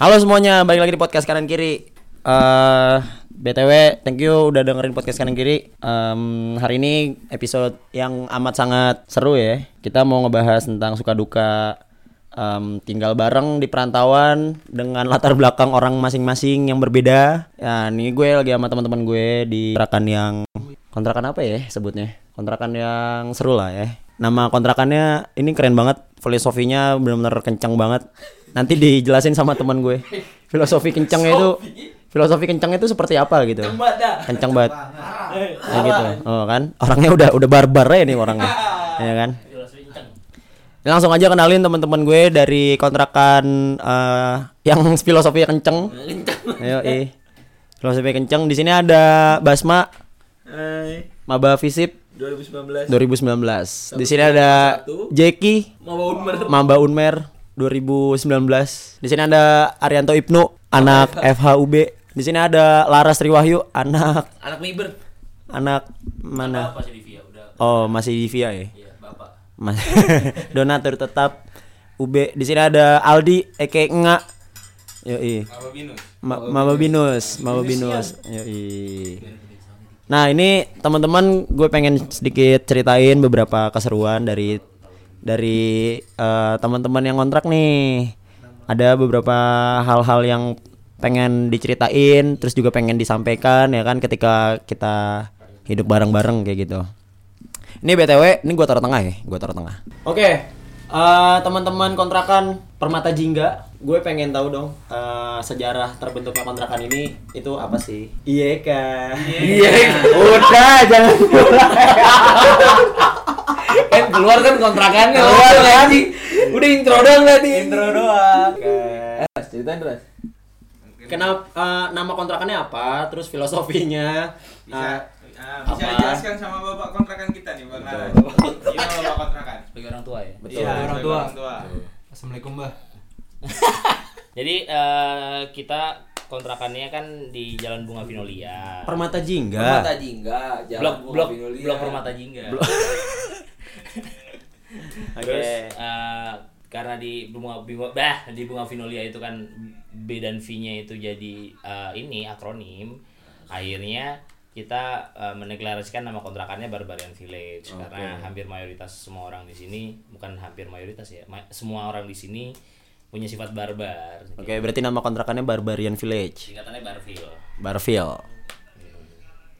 Halo semuanya, balik lagi di podcast kanan kiri. eh BTW, thank you udah dengerin podcast kanan kiri. Em, hari ini episode yang amat sangat seru ya. Kita mau ngebahas tentang suka duka em, tinggal bareng di perantauan dengan latar belakang orang masing-masing yang berbeda. Ya, ini gue lagi sama teman-teman gue di kontrakan yang kontrakan apa ya sebutnya? Kontrakan yang seru lah ya. Nama kontrakannya ini keren banget, filosofinya benar-benar kencang banget. Nanti dijelasin sama teman gue. Filosofi kencangnya itu filosofi kencangnya itu seperti apa gitu. Kencang banget. Kayak gitu. Oh kan? Orangnya udah udah barbar ya nih orangnya. ya kan? Langsung aja kenalin teman-teman gue dari kontrakan eh, yang filosofi kenceng. Ayo, eh. Filosofi kenceng. Di sini ada Basma, Hai, Maba Visip 2019 2019. Di sini ada Jeki, mau Unmer Mamba Unmer 2019. Di sini ada Arianto Ibnu, anak FHUB. Di sini ada Laras Triwahyu, anak anak Miber anak mana? apa sih Divia udah Oh, masih di VIA ya. iya bapak Mas donatur tetap UB. Di sini ada Aldi Eke Nga. Yoi. apa Binus Ma- Maba Binus, Maba Binus. Yoi. Nah, ini teman-teman gue pengen sedikit ceritain beberapa keseruan dari dari eh, teman-teman yang kontrak nih. Ada beberapa hal-hal yang pengen diceritain, terus juga pengen disampaikan ya kan ketika kita hidup bareng-bareng kayak gitu. Ini BTW, ini gua taruh tengah ya, gua taruh tengah. Oke. eh, teman-teman kontrakan Permata Jingga, gue pengen tahu dong eh, sejarah terbentuknya kontrakan ini itu apa sih? Iya kan. Iya. Udah, jangan kan keluar kan kontrakannya Keluar kan? udah intro doang tadi intro doang. Oke. ceritain terus Kenapa eh, nama kontrakannya apa? Terus filosofinya? bisa apa? bisa dijelaskan sama bapak kontrakan kita nih bang Nara gimana bapak kontrakan sebagai orang tua ya Betul. Iya, orang tua. orang tua Assalamualaikum mbah. Jadi eh, kita kontrakannya kan di Jalan Bunga Vinolia. Permata Jingga. Permata Jingga Blok jalan Bunga blok Vinolia. blok Permata Jingga. Oke. Terus eh, karena di bunga bunga bah di bunga Vinolia itu kan B dan V-nya itu jadi eh, ini akronim. Akhirnya kita eh, mendeklarasikan nama kontrakannya Barbarian Village karena hampir mayoritas semua orang di sini bukan hampir mayoritas ya, ma- semua orang di sini punya sifat barbar. Oke, berarti nama kontrakannya Barbarian Village. Singkatannya Barville. Barville.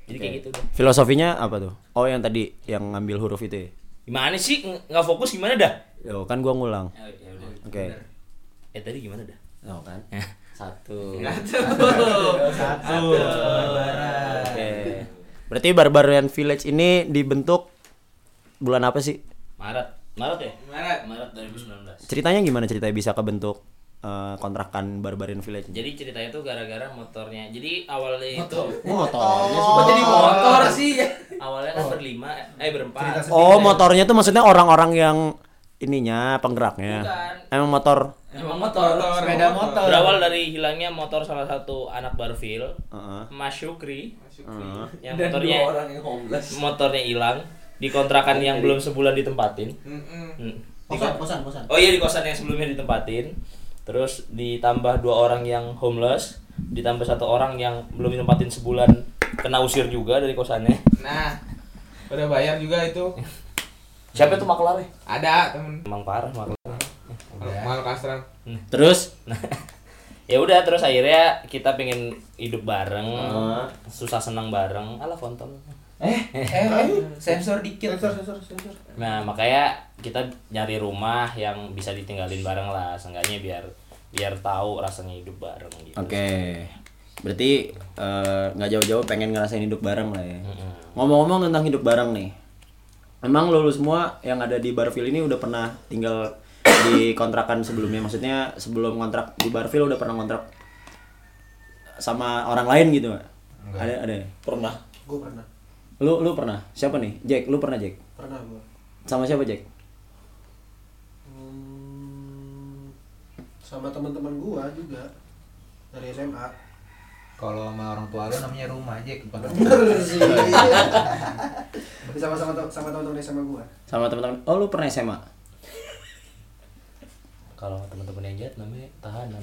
Jadi kayak gitu deh. Filosofinya apa tuh? Oh, yang tadi yang ngambil huruf itu ya? Gimana sih Ng- nggak fokus gimana dah? Yo, kan gua ngulang. Ya, ya udah. Oke. Eh tadi gimana dah? Oh, kan. Satu. Satu. Oke. Berarti Barbarian Village ini dibentuk bulan apa sih? Maret. Maret ya? Maret. Maret 2019. Ceritanya gimana ceritanya bisa kebentuk eh, kontrakan Barbarian Village? Jadi ceritanya tuh gara-gara motornya. Jadi awalnya itu motornya Kok jadi motor sih awalnya kan berlima eh berempat. Oh, motornya tuh maksudnya orang-orang yang ininya penggeraknya. Bukan. Emang motor. emang motor Motor, Sepeda motor. motor. Berawal dari hilangnya motor salah satu anak Barville, Heeh. Mas Syukri, Heeh. yang dan motornya dua orang yang homeless motornya hilang di kontrakan yang belum sebulan ditempatin. Hmm. Kosan, kosan, kosan. Oh iya di kosan yang sebelumnya ditempatin. Terus ditambah dua orang yang homeless, ditambah satu orang yang belum ditempatin sebulan kena usir juga dari kosannya. nah udah bayar juga itu Siapa itu maklarnya? ada temen Emang parah maklar. mal kastram Terus Ya udah terus akhirnya kita pengen hidup bareng, susah senang bareng. Alah fontol. Eh eh sensor dikit Nah makanya kita nyari rumah yang bisa ditinggalin bareng lah, seenggaknya biar biar tahu rasanya hidup bareng gitu. Oke. Berarti eh, nggak jauh-jauh pengen ngerasain hidup bareng lah ya. Ngomong-ngomong tentang hidup bareng nih. Emang lo lu semua yang ada di Barville ini udah pernah tinggal di kontrakan sebelumnya? Maksudnya sebelum kontrak di Barville udah pernah kontrak sama orang lain gitu? Ada ada. ya? Pernah. Gue pernah. Lu lu pernah? Siapa nih? Jack, lu pernah Jack? Pernah gue. Sama siapa Jack? Hmm, sama teman-teman gua juga dari SMA. Kalau sama orang tua lu namanya rumah aja bukan Bener sih. Tapi sama-sama sama teman-teman SMA gua. Sama teman-teman. Oh, lu pernah SMA? Kalau teman-teman yang jahat namanya tahanan.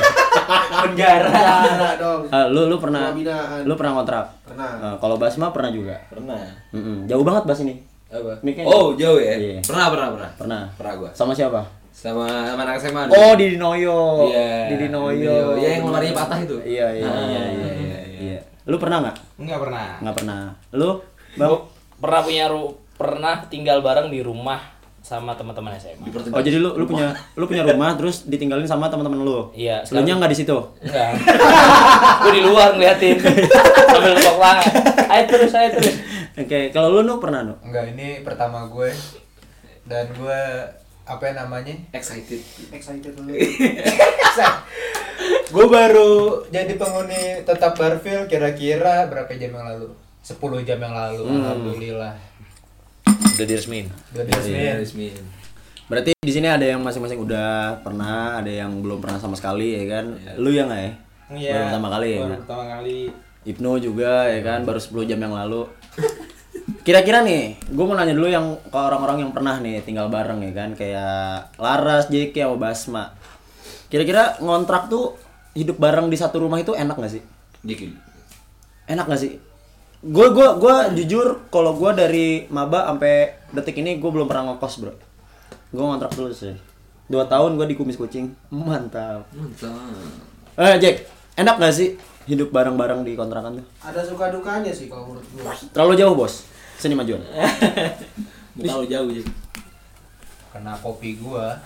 Penjara. Penjara dong. Eh, lu lu pernah Rumah binaan. lu pernah kontrak? Pernah. Eh, kalau Basma pernah juga. Pernah. Mm-mm. Jauh banget Bas ini. Apa? Oh, jauh ya? Iya. Pernah, pernah, pernah. Pernah. Pernah gua. Sama siapa? Sama sama anak SMA. dulu. Oh, Didi Noyo. Iya. Didi Noyo. Didi Noyo. Iya, yang lemarinya patah itu. Iya, iya, Ah, iya, iya, iya, iya. Lu pernah nggak? Enggak pernah. Nggak pernah. Lu, Bang? Pernah punya ru- pernah tinggal bareng di rumah sama teman-teman SMA. Oh, jadi lu lu punya lu punya rumah terus ditinggalin sama teman-teman lu. Iya, Lu nya nggak di situ. Enggak. Gue di luar ngeliatin sambil tepuk tangan. Ayo terus, ayo terus. Oke, kalau lu nu pernah nu? Enggak, ini pertama gue. Dan gue apa yang namanya? Excited. Excited lu. gue baru jadi penghuni tetap Barfil kira-kira berapa jam yang lalu? 10 jam yang lalu. Alhamdulillah. Udah diresmin. Udah diresmiin. Berarti di sini ada yang masing-masing udah pernah, ada yang belum pernah sama sekali ya kan? Lu ya nggak ya? Iya. Baru pertama kali ya. Baru kan? pertama kali. Ibnu juga ya kan baru 10 jam yang lalu. Kira-kira nih, gue mau nanya dulu yang ke orang-orang yang pernah nih tinggal bareng ya kan, kayak Laras, JK, sama Basma. Kira-kira ngontrak tuh hidup bareng di satu rumah itu enak gak sih? Dikit. Enak gak sih? Gue gua gua jujur kalau gue dari maba sampai detik ini gue belum pernah ngekos bro. Gue ngontrak dulu sih. Dua tahun gue di kumis kucing, mantap. Mantap. Eh Jack, enak gak sih hidup bareng-bareng di kontrakan tuh? Ada suka dukanya sih kalau menurut gua. Terlalu jauh bos, sini majuan. Muka lu jauh jadi. Kena kopi gua.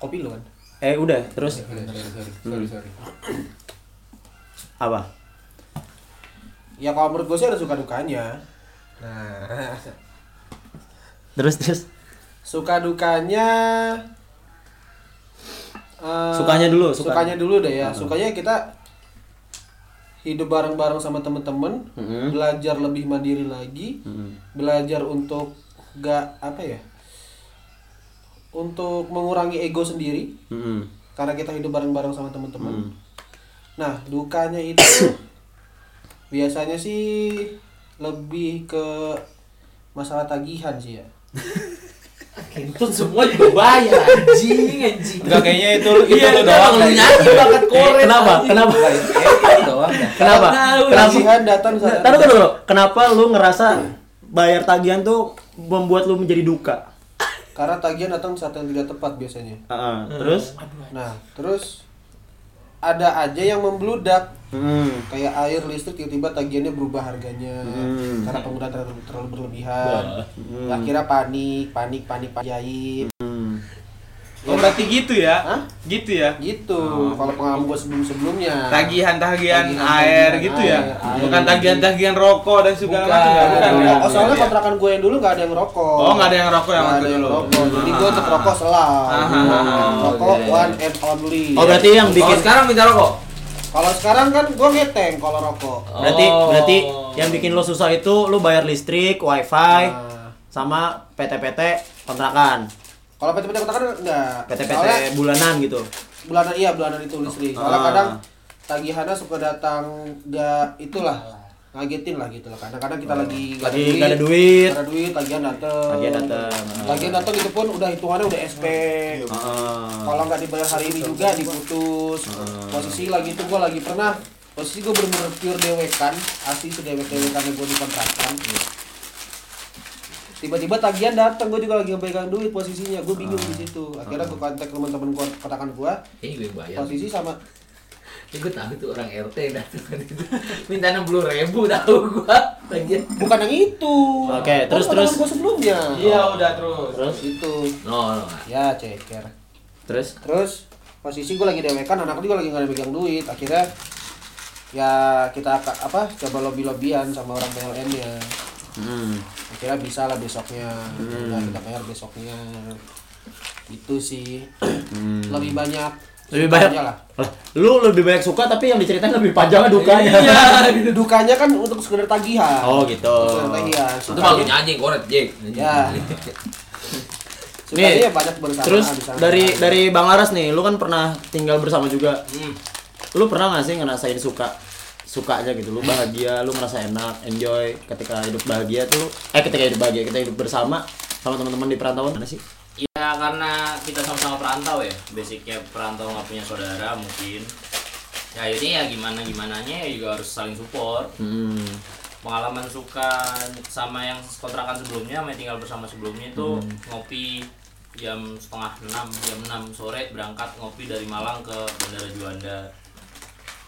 Kopi lu kan? Eh udah, terus Sorry, sorry, sorry. Sorry, sorry. apa? Ya kalau menurut gua sih ada suka dukanya. Nah, Terus terus suka dukanya eh, Sukanya dulu, suka. sukanya dulu deh ya sukanya kita hidup bareng-bareng sama temen-temen Mm-mm. belajar lebih mandiri lagi Mm-mm. belajar untuk gak apa ya untuk mengurangi ego sendiri Mm-mm. karena kita hidup bareng-bareng sama temen-temen Mm. nah dukanya itu biasanya sih lebih ke masalah tagihan sih ya Kentut semua juga bayar anjing anjing. Enggak kayaknya itu itu Iya, doang. lu nyanyi bakat koret. Kenapa? anjing. Kenapa? Itu doang. dah. Kenapa? Kenapa? datang saat Taruh dulu, kenapa lu ngerasa bayar tagihan tuh membuat lu menjadi duka? karena tagihan datang saat yang tidak tepat biasanya Heeh, terus? Nah, terus ada aja yang membludak Hmm. kayak air listrik tiba-tiba tagihannya berubah harganya Hmm. karena penggunaan terlalu, terlalu berlebihan. Akhirnya panik, panik, panik, panik. Hmm. Oh, berarti gitu ya? Hah? Gitu ya? Gitu. Kalau pengalaman gue Tagihan-tagihan sebelum-sebelumnya. air Tagihan-tagihan gitu ya? air, air. Bukan tagihan-tagihan rokok dan segala Bukan. macam ya? Bukan. Bukan, ya? oh, soalnya Iya. kontrakan gue yang dulu gak ada yang rokok. Oh, nggak ada yang rokok yang Nggak waktu ada yang dulu. rokok. Jadi gue tetap rokok selalu. Ah, ah, ah, Rokok iya, iya. one and only. Oh, berarti yang Oh, bikin sekarang minta rokok. Kalau sekarang kan gue ngeteng kalau rokok. berarti Oh. berarti yang bikin lu susah itu lu bayar listrik, wifi, Nah, sama PT-PT kontrakan. Kalau PT-PT kota kan enggak. PT-PT Soalnya bulanan gitu. bulanan iya bulanan itu listrik. Soalnya Ah. kadang tagihannya suka datang enggak itulah ngagetin lah gitu lah. Kadang-kadang kita lagi nggak Lagi nggak ada duit. nggak ada duit, tagihan datang. Tagihan datang. Tagihan datang itu pun udah hitungannya udah SP. Heeh. Kalau nggak dibayar hari ini juga diputus. Posisi lagi itu gua lagi pernah posisi gue bener-bener pure dewekan asli sedewek-dewekan gue di kontrakan tiba-tiba tagihan datang gue juga lagi ngepegang duit posisinya gue bingung di situ akhirnya gue kontak teman-teman gue kontrakan gue Ini gue bayar. posisi sama Ini gue tahu tuh orang RT yang datang itu. Minta enam puluh ribu tahu gue. Lagian. bukan yang itu Oke, terus- terus. gue sebelumnya Iya, udah terus. Terus itu No, no. ya ceker terus terus posisi gue lagi dewekan anak juga lagi nggak ada pegang duit akhirnya ya kita apa coba lobby lobbyan sama orang PLN nya hmm. akhirnya bisa lah besoknya nah, kita bayar besoknya itu sih lebih banyak Lebih banyak. lah lu lebih banyak suka tapi yang diceritain lebih panjang dukanya. Iya, dukanya kan untuk sekedar tagihan Oh gitu. sekedar tagihan Itu malu nyanyi koret, Jek. ya ya banyak bersama Terus bisa dari dari Bang Laras nih, lu kan pernah tinggal bersama juga. Lu pernah gak sih ngerasain suka sukanya gitu lu bahagia lu ngerasa enak enjoy ketika hidup bahagia tuh eh ketika hidup bahagia kita hidup bersama sama teman-teman di perantauan mana sih Ya karena kita sama-sama perantau ya, basicnya perantau nggak punya saudara mungkin. Ya akhirnya ya gimana gimananya ya juga harus saling support. Hmm. Pengalaman suka sama yang kontrakan sebelumnya, sama yang tinggal bersama sebelumnya itu Hmm. ngopi jam setengah enam, jam 6 sore berangkat ngopi dari Malang ke Bandara Juanda.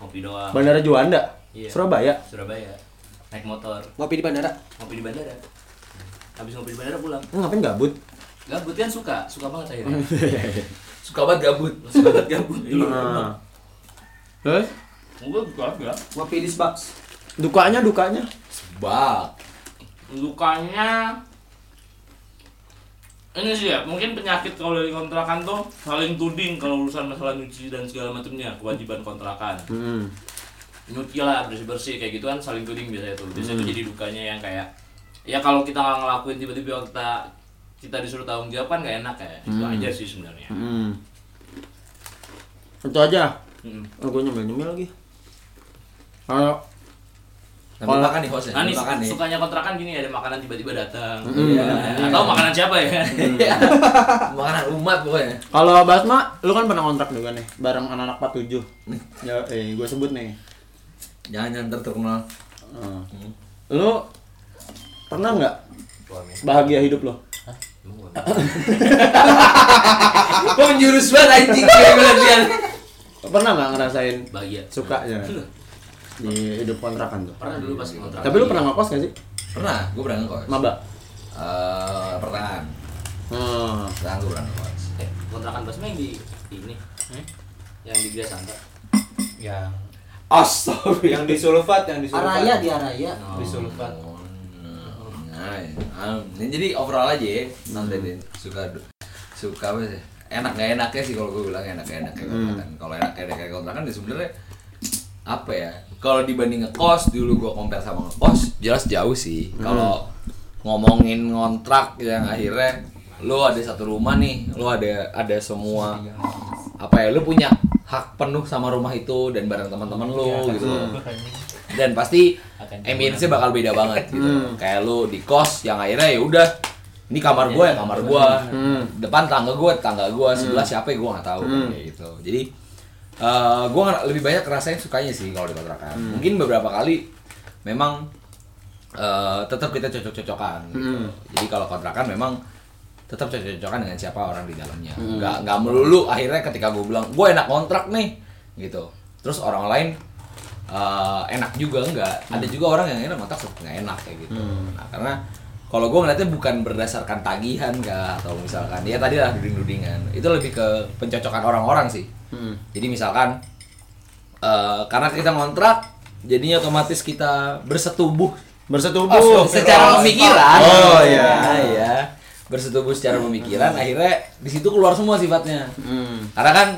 Ngopi doang. Bandara Juanda, Iya. Surabaya. Surabaya. Naik motor, Ngopi di bandara. ngopi di bandara. Habis ngopi di bandara pulang. Ngapain gabut? Gabut kan suka, suka banget akhirnya. Suka banget gabut. suka banget gabut. Iya. Nah. Terus Gue suka enggak. Ngopi di Sbaks. dukanya dukanya. Bak. Lukanya ini sih ya, mungkin penyakit kalau dari kontrakan tuh saling tuding kalau urusan masalah nyuci dan segala macamnya, kewajiban kontrakan. Hmm. Nyuci lah, bersih-bersih kayak gitu kan saling tuding biasanya tuh. Biasanya tuh jadi dukanya yang kayak ya kalau kita nggak ngelakuin tiba-tiba kita kita disuruh tanggung jawab kan gak enak ya. Itu aja sih sebenarnya. Hmm. Itu aja. Mm. Oh, gue nyemil-nyemil lagi. Kalau Kalau- makan nih hostnya. Nah, nih makan nih. sukanya kontrakan gini ada makanan tiba-tiba datang. Iya. Atau makanan siapa ya? Iya. Makanan umat pokoknya. kalau Basma, lu kan pernah kontrak juga nih, bareng anak-anak 47. Ya, eh, gue sebut nih. Jangan jangan terkenal. Hmm. Lu pernah nggak bahagia hidup lo? Kok menjurus banget anjing kayak gue. Pernah nggak ngerasain Bahagia. suka ya di hidup kontrakan tuh? Pernah dulu pas kontrak. Tapi lu pernah ngekos gak sih? Pernah, gue pernah ngekos. Maba? Eh, pertengahan. Hmm. Pertengahan gue pernah ngekos. Eh, kontrakan Basma yang di ini, yang di Gria Santa. Yang Astaga. yang di Sulfat, yang di Sulfat. Araya di Araya. Di Sulfat. Nah, nah, ini jadi overall aja ya, nanti deh suka suka apa sih? Enak gak enaknya sih kalau gue bilang enak gak enak kayak kontrakan. Kalau enak kayak kayak kontrakan ya sebenarnya apa ya? Kalau dibanding ngekos dulu gue compare sama ngekos jelas jauh sih. Kalau ngomongin ngontrak yang akhirnya lu ada satu rumah nih, lu ada ada semua apa ya? Lu punya hak penuh sama rumah itu dan bareng teman-teman lu gitu. Dan pasti ambience-nya bakal beda banget gitu. Kayak lu di kos yang akhirnya ya udah ini kamar gua ya kamar gua. Depan tangga gua tangga gua, sebelah siapa ya gua nggak tahu kayak gitu. Jadi eh gua nggak- lebih banyak ngerasain sukanya sih kalau di kontrakan. Mungkin beberapa kali memang eh tetap kita cocok-cocokan gitu. Jadi kalau kontrakan memang tetap cocok-cocokan dengan siapa orang di dalamnya. Nggak nggak melulu akhirnya ketika gue bilang gue enak kontrak nih gitu. Terus orang lain eh, enak juga enggak. Ada juga orang yang enak kontrak tetap nggak enak kayak gitu. Nah karena kalau gue ngeliatnya bukan berdasarkan tagihan kah atau misalkan ya tadi lah duding-dudingan itu lebih ke pencocokan orang-orang sih. Jadi misalkan eh, karena kita ngontrak jadinya otomatis kita bersetubuh Bersetubuh. secara pemikiran. Oh, iya. ya. Bersetubuh secara pemikiran akhirnya di situ keluar semua sifatnya. Hmm. Karena kan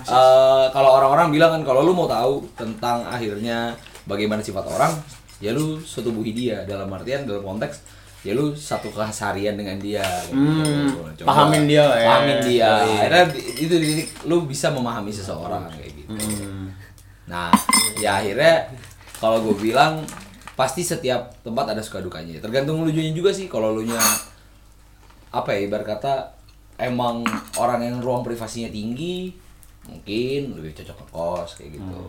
eh, kalau orang-orang bilang kan kalau lu mau tahu tentang akhirnya bagaimana sifat orang, ya lu setubuhi dia dalam artian dalam konteks ya lu satu keseharian dengan dia gitu. Hmm, Coba pahamin dia lah ya. pahamin dia Iya. akhirnya itu di titik lu bisa memahami seseorang kayak gitu Hmm. Nah, ya akhirnya kalau gue bilang pasti setiap tempat ada suka dukanya. Tergantung lu juga sih. Kalau lu nya apa ya ibarat kata emang orang yang ruang privasinya tinggi, mungkin lebih cocok ke kos kayak gitu.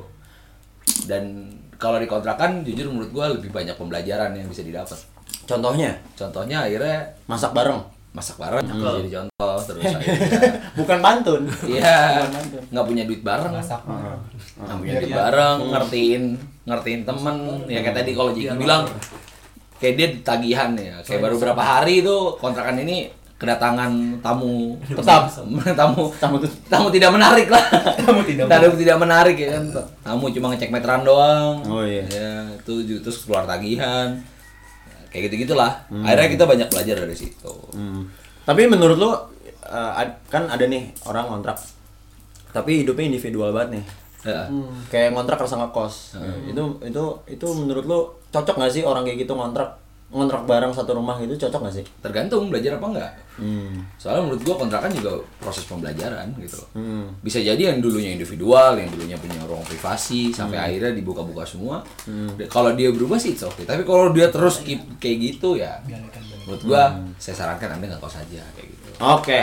Dan kalau di kontrakan jujur menurut gue lebih banyak pembelajaran yang bisa didapat. Contohnya? Contohnya akhirnya masak bareng. masak bareng jadi contoh terus akhirnya Bukan pantun. Iya, nggak punya duit bareng. Nggak punya duit bareng, ngertiin, ngertiin temen. Ya kayak tadi kalau Jiki bilang, kayak dia tagihan ya. Kayak baru berapa hari itu kontrakan ini kedatangan tamu Tetap. tamu Tamu tamu tidak menarik lah. Tamu tidak tamu tidak menarik ya kan. Tamu cuma ngecek meteran doang. Oh, iya. ya itu terus keluar tagihan kayak gitu gitulah akhirnya kita banyak belajar dari situ Hmm. Tapi menurut lu eh, kan ada nih orang kontrak. Tapi hidupnya individual banget nih. Ya. Kayak ngontrak rasa ngekos. Itu itu itu menurut lu cocok gak sih orang kayak gitu ngontrak ngontrak bareng satu rumah gitu cocok gak sih? tergantung belajar apa enggak Hmm. Soalnya menurut gua kontrakan juga proses pembelajaran gitu loh. Hmm. Bisa jadi yang dulunya individual, yang dulunya punya ruang privasi sampai akhirnya dibuka-buka semua. Dan Kalau dia berubah sih it's okay. Tapi kalau dia terus keep kayak gitu ya menurut gua saya sarankan Anda nggak kos aja kayak gitu. Oke.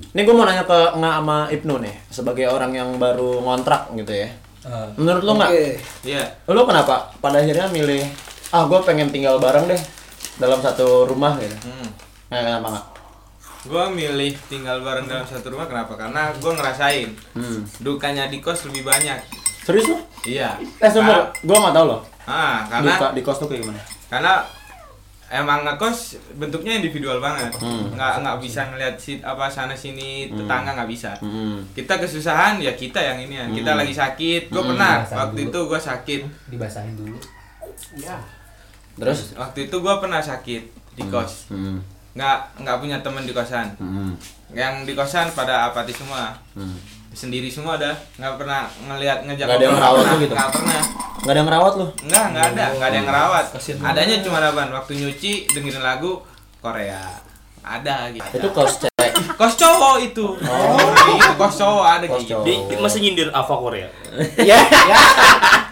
Ini gue mau nanya ke Nga sama Ibnu nih, sebagai orang yang baru ngontrak gitu ya. Menurut lu nggak? Iya. Lu kenapa pada akhirnya milih ah gue pengen tinggal bareng deh dalam satu rumah gitu? Hmm. Nah, kenapa nggak? Gue milih tinggal bareng dalam satu rumah kenapa? Karena gue ngerasain Hmm. dukanya di kos lebih banyak. Serius lu? Iya. Eh sebentar, gue nggak tahu loh. Ah, karena Duka di kos tuh kayak gimana? karena emang ngekos bentuknya individual banget. Hmm. Nggak nggak bisa ngeliat si apa sana sini tetangga nggak bisa. Hmm. Kita kesusahan ya kita yang ini ya. Kita lagi sakit. Gue Hmm. pernah Rasain waktu dulu. itu gue sakit. Dibasahin dulu. Terus? Waktu itu gue pernah sakit di kos. Hmm. Nggak nggak punya teman di kosan. Hmm. Yang di kosan pada apati semua. Hmm. Sendiri semua dah. Nggak pernah ngelihat ngejak Nggak ada yang ngerawat nggak lu gitu? Nggak pernah. Nggak ada yang ngerawat lu? Enggak, enggak ada, enggak ada yang ngerawat. Kasian Adanya cuma apa? Waktu nyuci dengerin lagu Korea. Ada gitu. Itu kos cewek. Kos cowok itu. Oh, itu kos cowok ada Kos gitu. cowok. Di, di masih nyindir Ava Korea. Iya.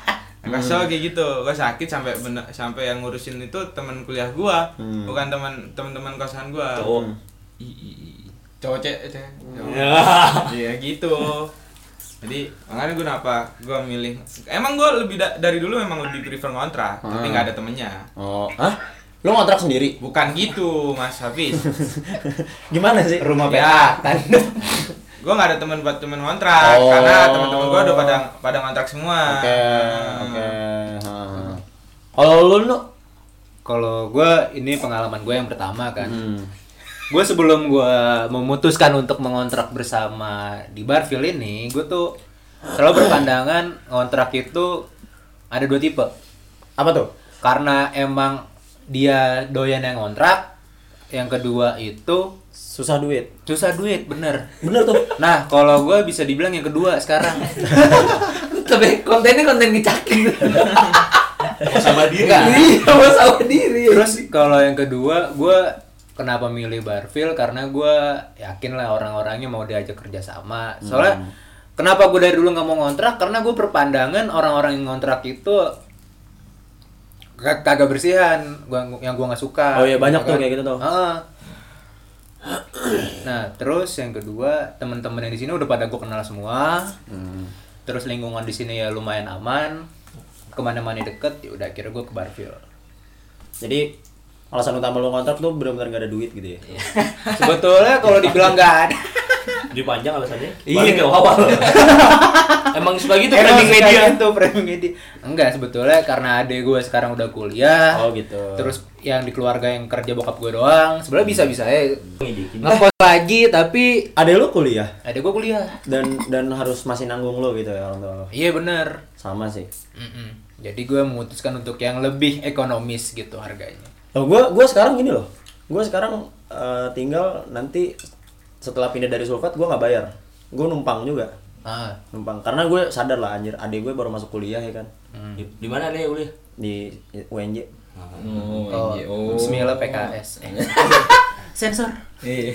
Kos cowok kayak gitu. Gua sakit sampai bener, sampai yang ngurusin itu teman kuliah gua, Hmm. bukan teman teman-teman kosan gua. Cowok. Cowok cek cek. Cowok. Ya. Iya gitu. Jadi makanya gue kenapa gue milih Emang gue lebih da- dari dulu memang lebih prefer ngontrak Tapi Hmm. nggak ada temennya Oh, hah? Lu ngontrak sendiri? Bukan gitu Mas Hafiz Gimana sih? Rumah Ya. gue nggak ada teman buat teman ngontrak Oh. karena teman-teman gue udah pada pada ngontrak semua Oke, Nah. oke. Ha. Kalau lu nu? Kalau gue ini pengalaman gue yang pertama kan. Hmm. Gue sebelum gue memutuskan untuk mengontrak bersama di Barville ini, gue tuh selalu berpandangan ngontrak itu ada dua tipe. Apa tuh? Karena emang dia doyan yang ngontrak, yang kedua itu Susah duit. susah duit, bener. Bener tuh. Nah, kalau gue bisa dibilang yang kedua sekarang. Tapi kontennya konten ngecakin. Sama diri. Iya, sama diri. Terus kalau yang kedua, gue kenapa milih Barville? Karena gue yakin lah orang-orangnya mau diajak kerja sama. Soalnya kenapa gue dari dulu nggak mau ngontrak? Karena gue berpandangan orang-orang yang ngontrak itu kag- kagak bersihan, gua yang gue nggak suka. Oh iya, banyak tuh kan. kayak gitu tuh. Heeh. Nah, terus yang kedua, teman-teman yang di sini udah pada gue kenal semua. Hmm. Terus lingkungan di sini ya lumayan aman. Ke mana-mana deket, ya udah akhirnya gue ke Barville. Jadi alasan utama lu ngontrak tuh benar-benar gak ada duit gitu ya. Sebetulnya kalau dibilang nggak ada, Dipanjang alasannya. Iya. Balik ke awal. Emang suka gitu Emang framing media. gitu, framing media. Enggak, sebetulnya karena adek gue sekarang udah kuliah. Oh gitu. Terus yang di keluarga yang kerja bokap gue doang. Sebenarnya bisa-bisa ya Ngidi. ngekos lagi tapi ada lu kuliah adek gue kuliah. dan dan harus masih nanggung lu gitu ya orang tua. Iya bener. Sama sih. Mm-mm. Jadi gue memutuskan untuk yang lebih ekonomis gitu harganya. Loh, gua gua sekarang gini loh. Gua sekarang eh, tinggal nanti setelah pindah dari Sulfat gua nggak bayar. Gua numpang juga. Ah, Numpang karena gue sadar lah anjir, adik gue baru masuk kuliah ya kan Di, di mana nih kuliah? di UNJ. Oh, oh, iya. oh. Bismillah PKS. Eh. Sensor. Iya.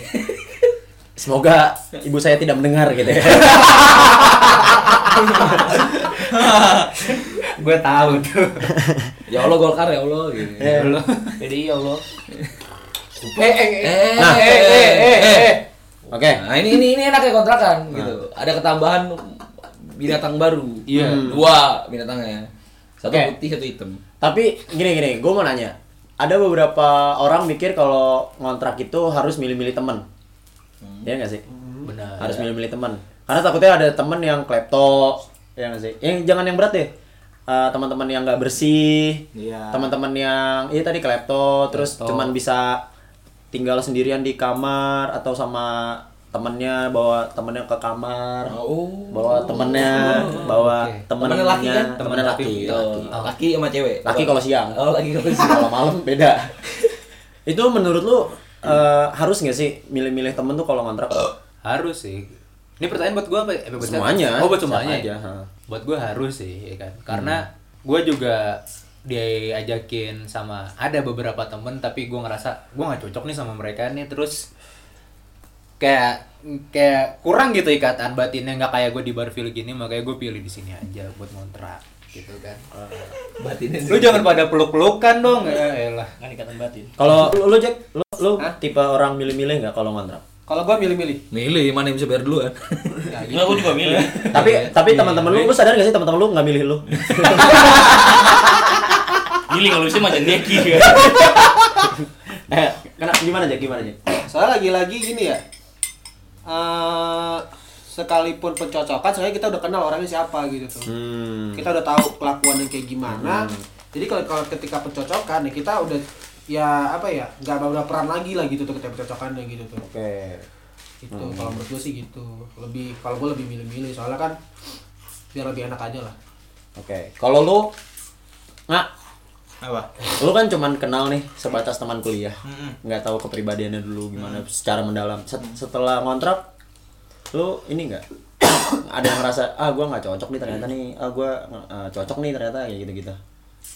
Semoga ibu saya tidak mendengar gitu ya. gue tahu tuh. Ya Allah Golkar ya Allah gitu. Jadi ya Allah. Eh, eh, eh, Nah. eh, eh, eh, eh. Oke. Nah, ini ini ini enaknya kontrakan gitu. Ada ketambahan binatang baru. Iya. Dua binatangnya. Satu Oke. putih, satu hitam. Tapi gini gini, gue mau nanya. Ada beberapa orang mikir kalau ngontrak itu harus milih-milih teman. Iya nggak sih? Benar. Harus milih-milih teman. Karena takutnya ada temen yang klepto, ya nggak sih? Yang jangan yang berat deh. Eh, teman-teman yang nggak bersih, Iya. teman-teman yang iya tadi klepto, terus Klepto. cuman bisa tinggal sendirian di kamar atau sama temennya bawa temennya ke kamar, Oh. bawa temennya, bawa Oke. temennya, Temennya laki kan? temennya laki, Tuh, laki. laki sama cewek. Laki kalau siang. Oh, laki kalau siang. kalau malam beda. itu menurut lu eh, harus nggak sih milih-milih temen tuh kalau ngontrak? Harus sih. Ini pertanyaan buat gue apa? Eh, buat Semuanya. Oh, buat semuanya. aja, ya? ha. Buat gue harus sih, ya kan. Karena gue juga diajakin sama ada beberapa temen tapi gue ngerasa gue nggak cocok nih sama mereka nih terus kayak kayak kurang gitu ikatan batinnya nggak kayak gue di Barville gini makanya gue pilih di sini aja buat ngontrak gitu kan Batinnya lu jangan pada peluk-pelukan dong ya elah Kan ikatan batin. Kalau lu, lu Jack, lu, lu Hah? tipe orang milih-milih nggak kalau ngontrak? Kalau gua milih-milih. Milih mana yang bisa bayar duluan. Ya, Enggak, gue juga milih. Tapi tapi teman-teman lu, lu sadar gak sih teman-teman lu nggak milih lu? Milih kalau bisa macam eh, kenapa gimana aja gimana aja? Soalnya lagi-lagi gini ya. eh sekalipun pencocokan, soalnya kita udah kenal orangnya siapa gitu tuh. Hmm. Kita udah tahu kelakuannya kayak gimana. Jadi kalau kalau ketika pencocokan ya kita udah ya apa ya nggak beberapa peran lagi lah gitu tuh ketika pencocokannya gitu tuh. Oke. Itu kalau menurut gue sih gitu. Lebih kalau gue lebih milih-milih soalnya kan biar lebih enak aja lah. Oke. Kalau lu nggak Apa? lu kan cuman kenal nih sebatas teman kuliah nggak tahu kepribadiannya dulu gimana secara mendalam Set- setelah ngontrak lu ini nggak ada yang ngerasa ah gua nggak cocok nih ternyata nih ah gua eh, cocok nih ternyata kayak gitu gitu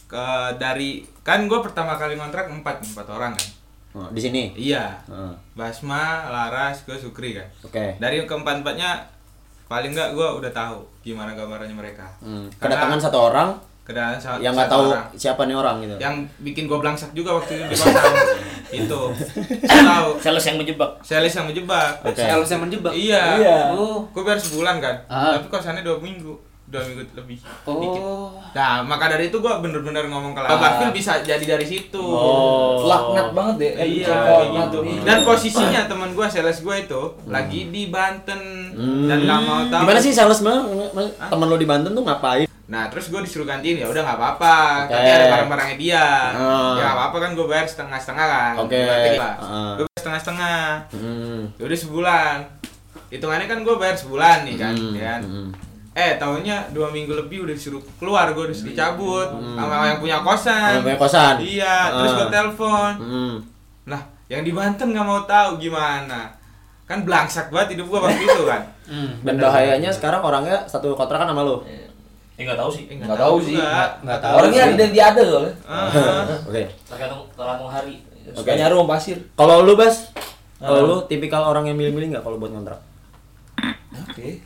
Ke dari kan gue pertama kali ngontrak empat empat orang kan. Oh, di sini Iya. Heeh. Basma, Laras, gue Sukri kan. oke Dari keempat empatnya paling nggak gue udah tahu gimana gambarannya mereka. Hmm. Karena kedatangan satu orang kedatangan sa- yang nggak tahu orang. siapa nih orang gitu yang bikin gue belangsak juga waktu itu di pasar itu saya tahu Sales yang menjebak. sales yang menjebak Oke. Sales yang menjebak. iya Iya. Oh. gue bayar sebulan kan Ah. tapi kosannya dua minggu dua minggu lebih dikit Oh. nah maka dari itu gue bener-bener ngomong ke Bakfil bisa jadi dari situ oh Laknat banget deh. Eh, Iya, gitu. Dan posisinya teman gue sales gue itu lagi di Banten dan nggak mau tahu. gimana sih sales mah temen lu di Banten tuh ngapain Nah terus gue disuruh gantiin ya udah nggak apa-apa. Oke. Tapi ada barang-barangnya dia. Ah. Ya nggak apa-apa kan gue bayar setengah-setengah kan. Oke. Lah. Ah. Gue bayar setengah-setengah. hmm. Ya udah sebulan. Hitungannya kan gue bayar sebulan nih kan. Hmm, ya kan? hmm. Eh tahunnya dua minggu lebih udah disuruh keluar gue disuruh cabut sama yang punya Hmm. kosan. Sama punya kosan? Iya. Terus gue telepon. Hmm. Lah, yang di Banten nggak mau tahu gimana. Kan belangsak banget hidup gua waktu itu kan. Hmm. dan bahayanya sekarang orangnya satu kontrakan sama lu Eh enggak tahu sih. Eh, Nggak tahu sih. juga. Nggak tahu. Orangnya ada dia ada soalnya. Ah. oke Tergantung tergantung hari. Suka nyari rumah pasir. Kalau lu bas, kalau lu tipikal orang yang milih-milih nggak kalau buat kontrak? Oke.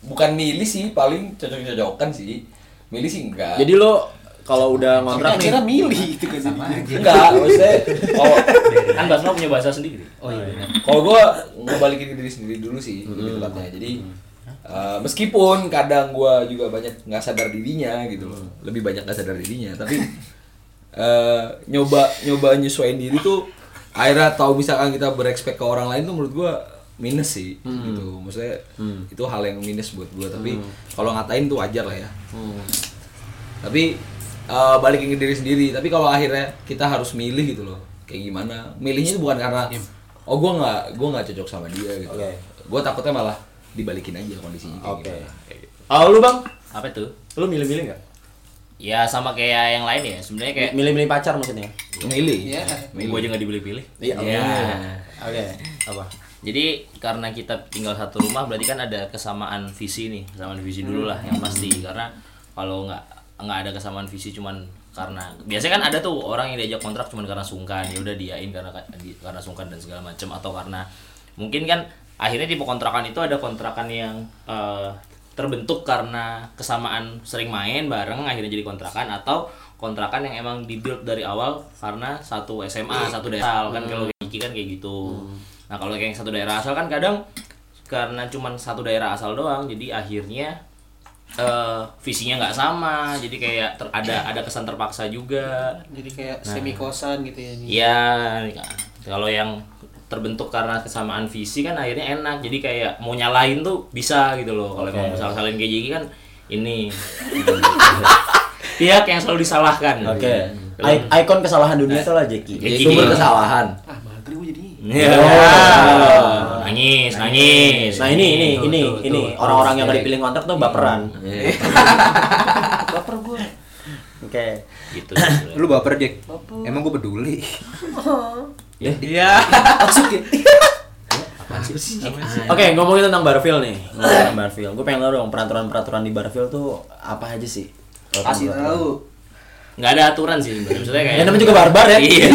Bukan milih sih, paling cocok-cocokan sih. Milih sih enggak. Jadi lu kalau udah ngontrak nih, Kira milih itu kan Sama aja. enggak, maksudnya kalau Kan Basma punya bahasa sendiri. Oh iya. kalau gua ngebalikin ke diri sendiri dulu sih lebih tepatnya. Jadi eh, meskipun kadang gua juga banyak nggak sadar dirinya gitu loh. Lebih banyak nggak sadar dirinya, tapi eh, nyoba nyoba nyesuaiin diri tuh akhirnya tahu misalkan kita berekspek ke orang lain tuh menurut gua minus sih gitu. Maksudnya itu hal yang minus buat gua, tapi kalau ngatain tuh wajar lah ya. tapi eh, balikin ke diri sendiri. Tapi kalau akhirnya kita harus milih gitu loh kayak gimana. Milihnya itu bukan karena oh gue nggak gue nggak cocok sama dia gitu. Oke. gue takutnya malah dibalikin aja kondisinya kayak Oke. gimana Kayak gitu. Kalau lu bang, Apa tuh? lu milih-milih nggak? Ya sama kayak yang lain ya. Sebenarnya kayak Milih-milih pacar maksudnya? milih Iya. milih gue aja nggak dipilih-pilih. Iya. Ya. Oke. Apa? Jadi karena kita tinggal satu rumah berarti kan ada kesamaan visi nih, kesamaan visi dulu lah yang pasti. Karena kalau nggak nggak ada kesamaan visi cuman karena biasanya kan ada tuh orang yang diajak kontrak cuman karena sungkan ya udah diain karena karena sungkan dan segala macam atau karena mungkin kan akhirnya tipe kontrakan itu ada kontrakan yang eh, terbentuk karena kesamaan sering main bareng akhirnya jadi kontrakan atau kontrakan yang emang dibuild dari awal karena satu SMA satu daerah kan kalau kayak Iki kan kayak gitu. Nah kalau kayak yang satu daerah asal kan kadang karena cuman satu daerah asal doang jadi akhirnya eh visinya nggak sama jadi kayak ter- ada ada kesan terpaksa juga. Jadi kayak semi kosan gitu ya. Iya, kalau yang terbentuk karena kesamaan visi kan akhirnya enak. Jadi kayak mau nyalain tuh bisa gitu loh. Kalau mau salah salahin kayak gini kan ini pihak yang selalu disalahkan. Oke. I- Ikon kesalahan dunia itu lah Jeki. Sumber kesalahan Ah, mager gue jadi. Iya. Nangis, nangis. Nah ini ini Tuh, ini tuh, ini tuh. orang-orang yang nggak dipilih kontrak tuh baperan. Iya. Baper gue. Oke. gitu. Lu baper, Jack? Emang gue peduli. Iya. Oke, ngomongin tentang Barfil nih. Ngomongin tentang Barfil. Gue pengen tahu dong peraturan-peraturan di Barfil tuh apa aja sih? Kasih tahu. Nggak ada aturan sih. Maksudnya kayak Ya namanya juga barbar ya. Iya.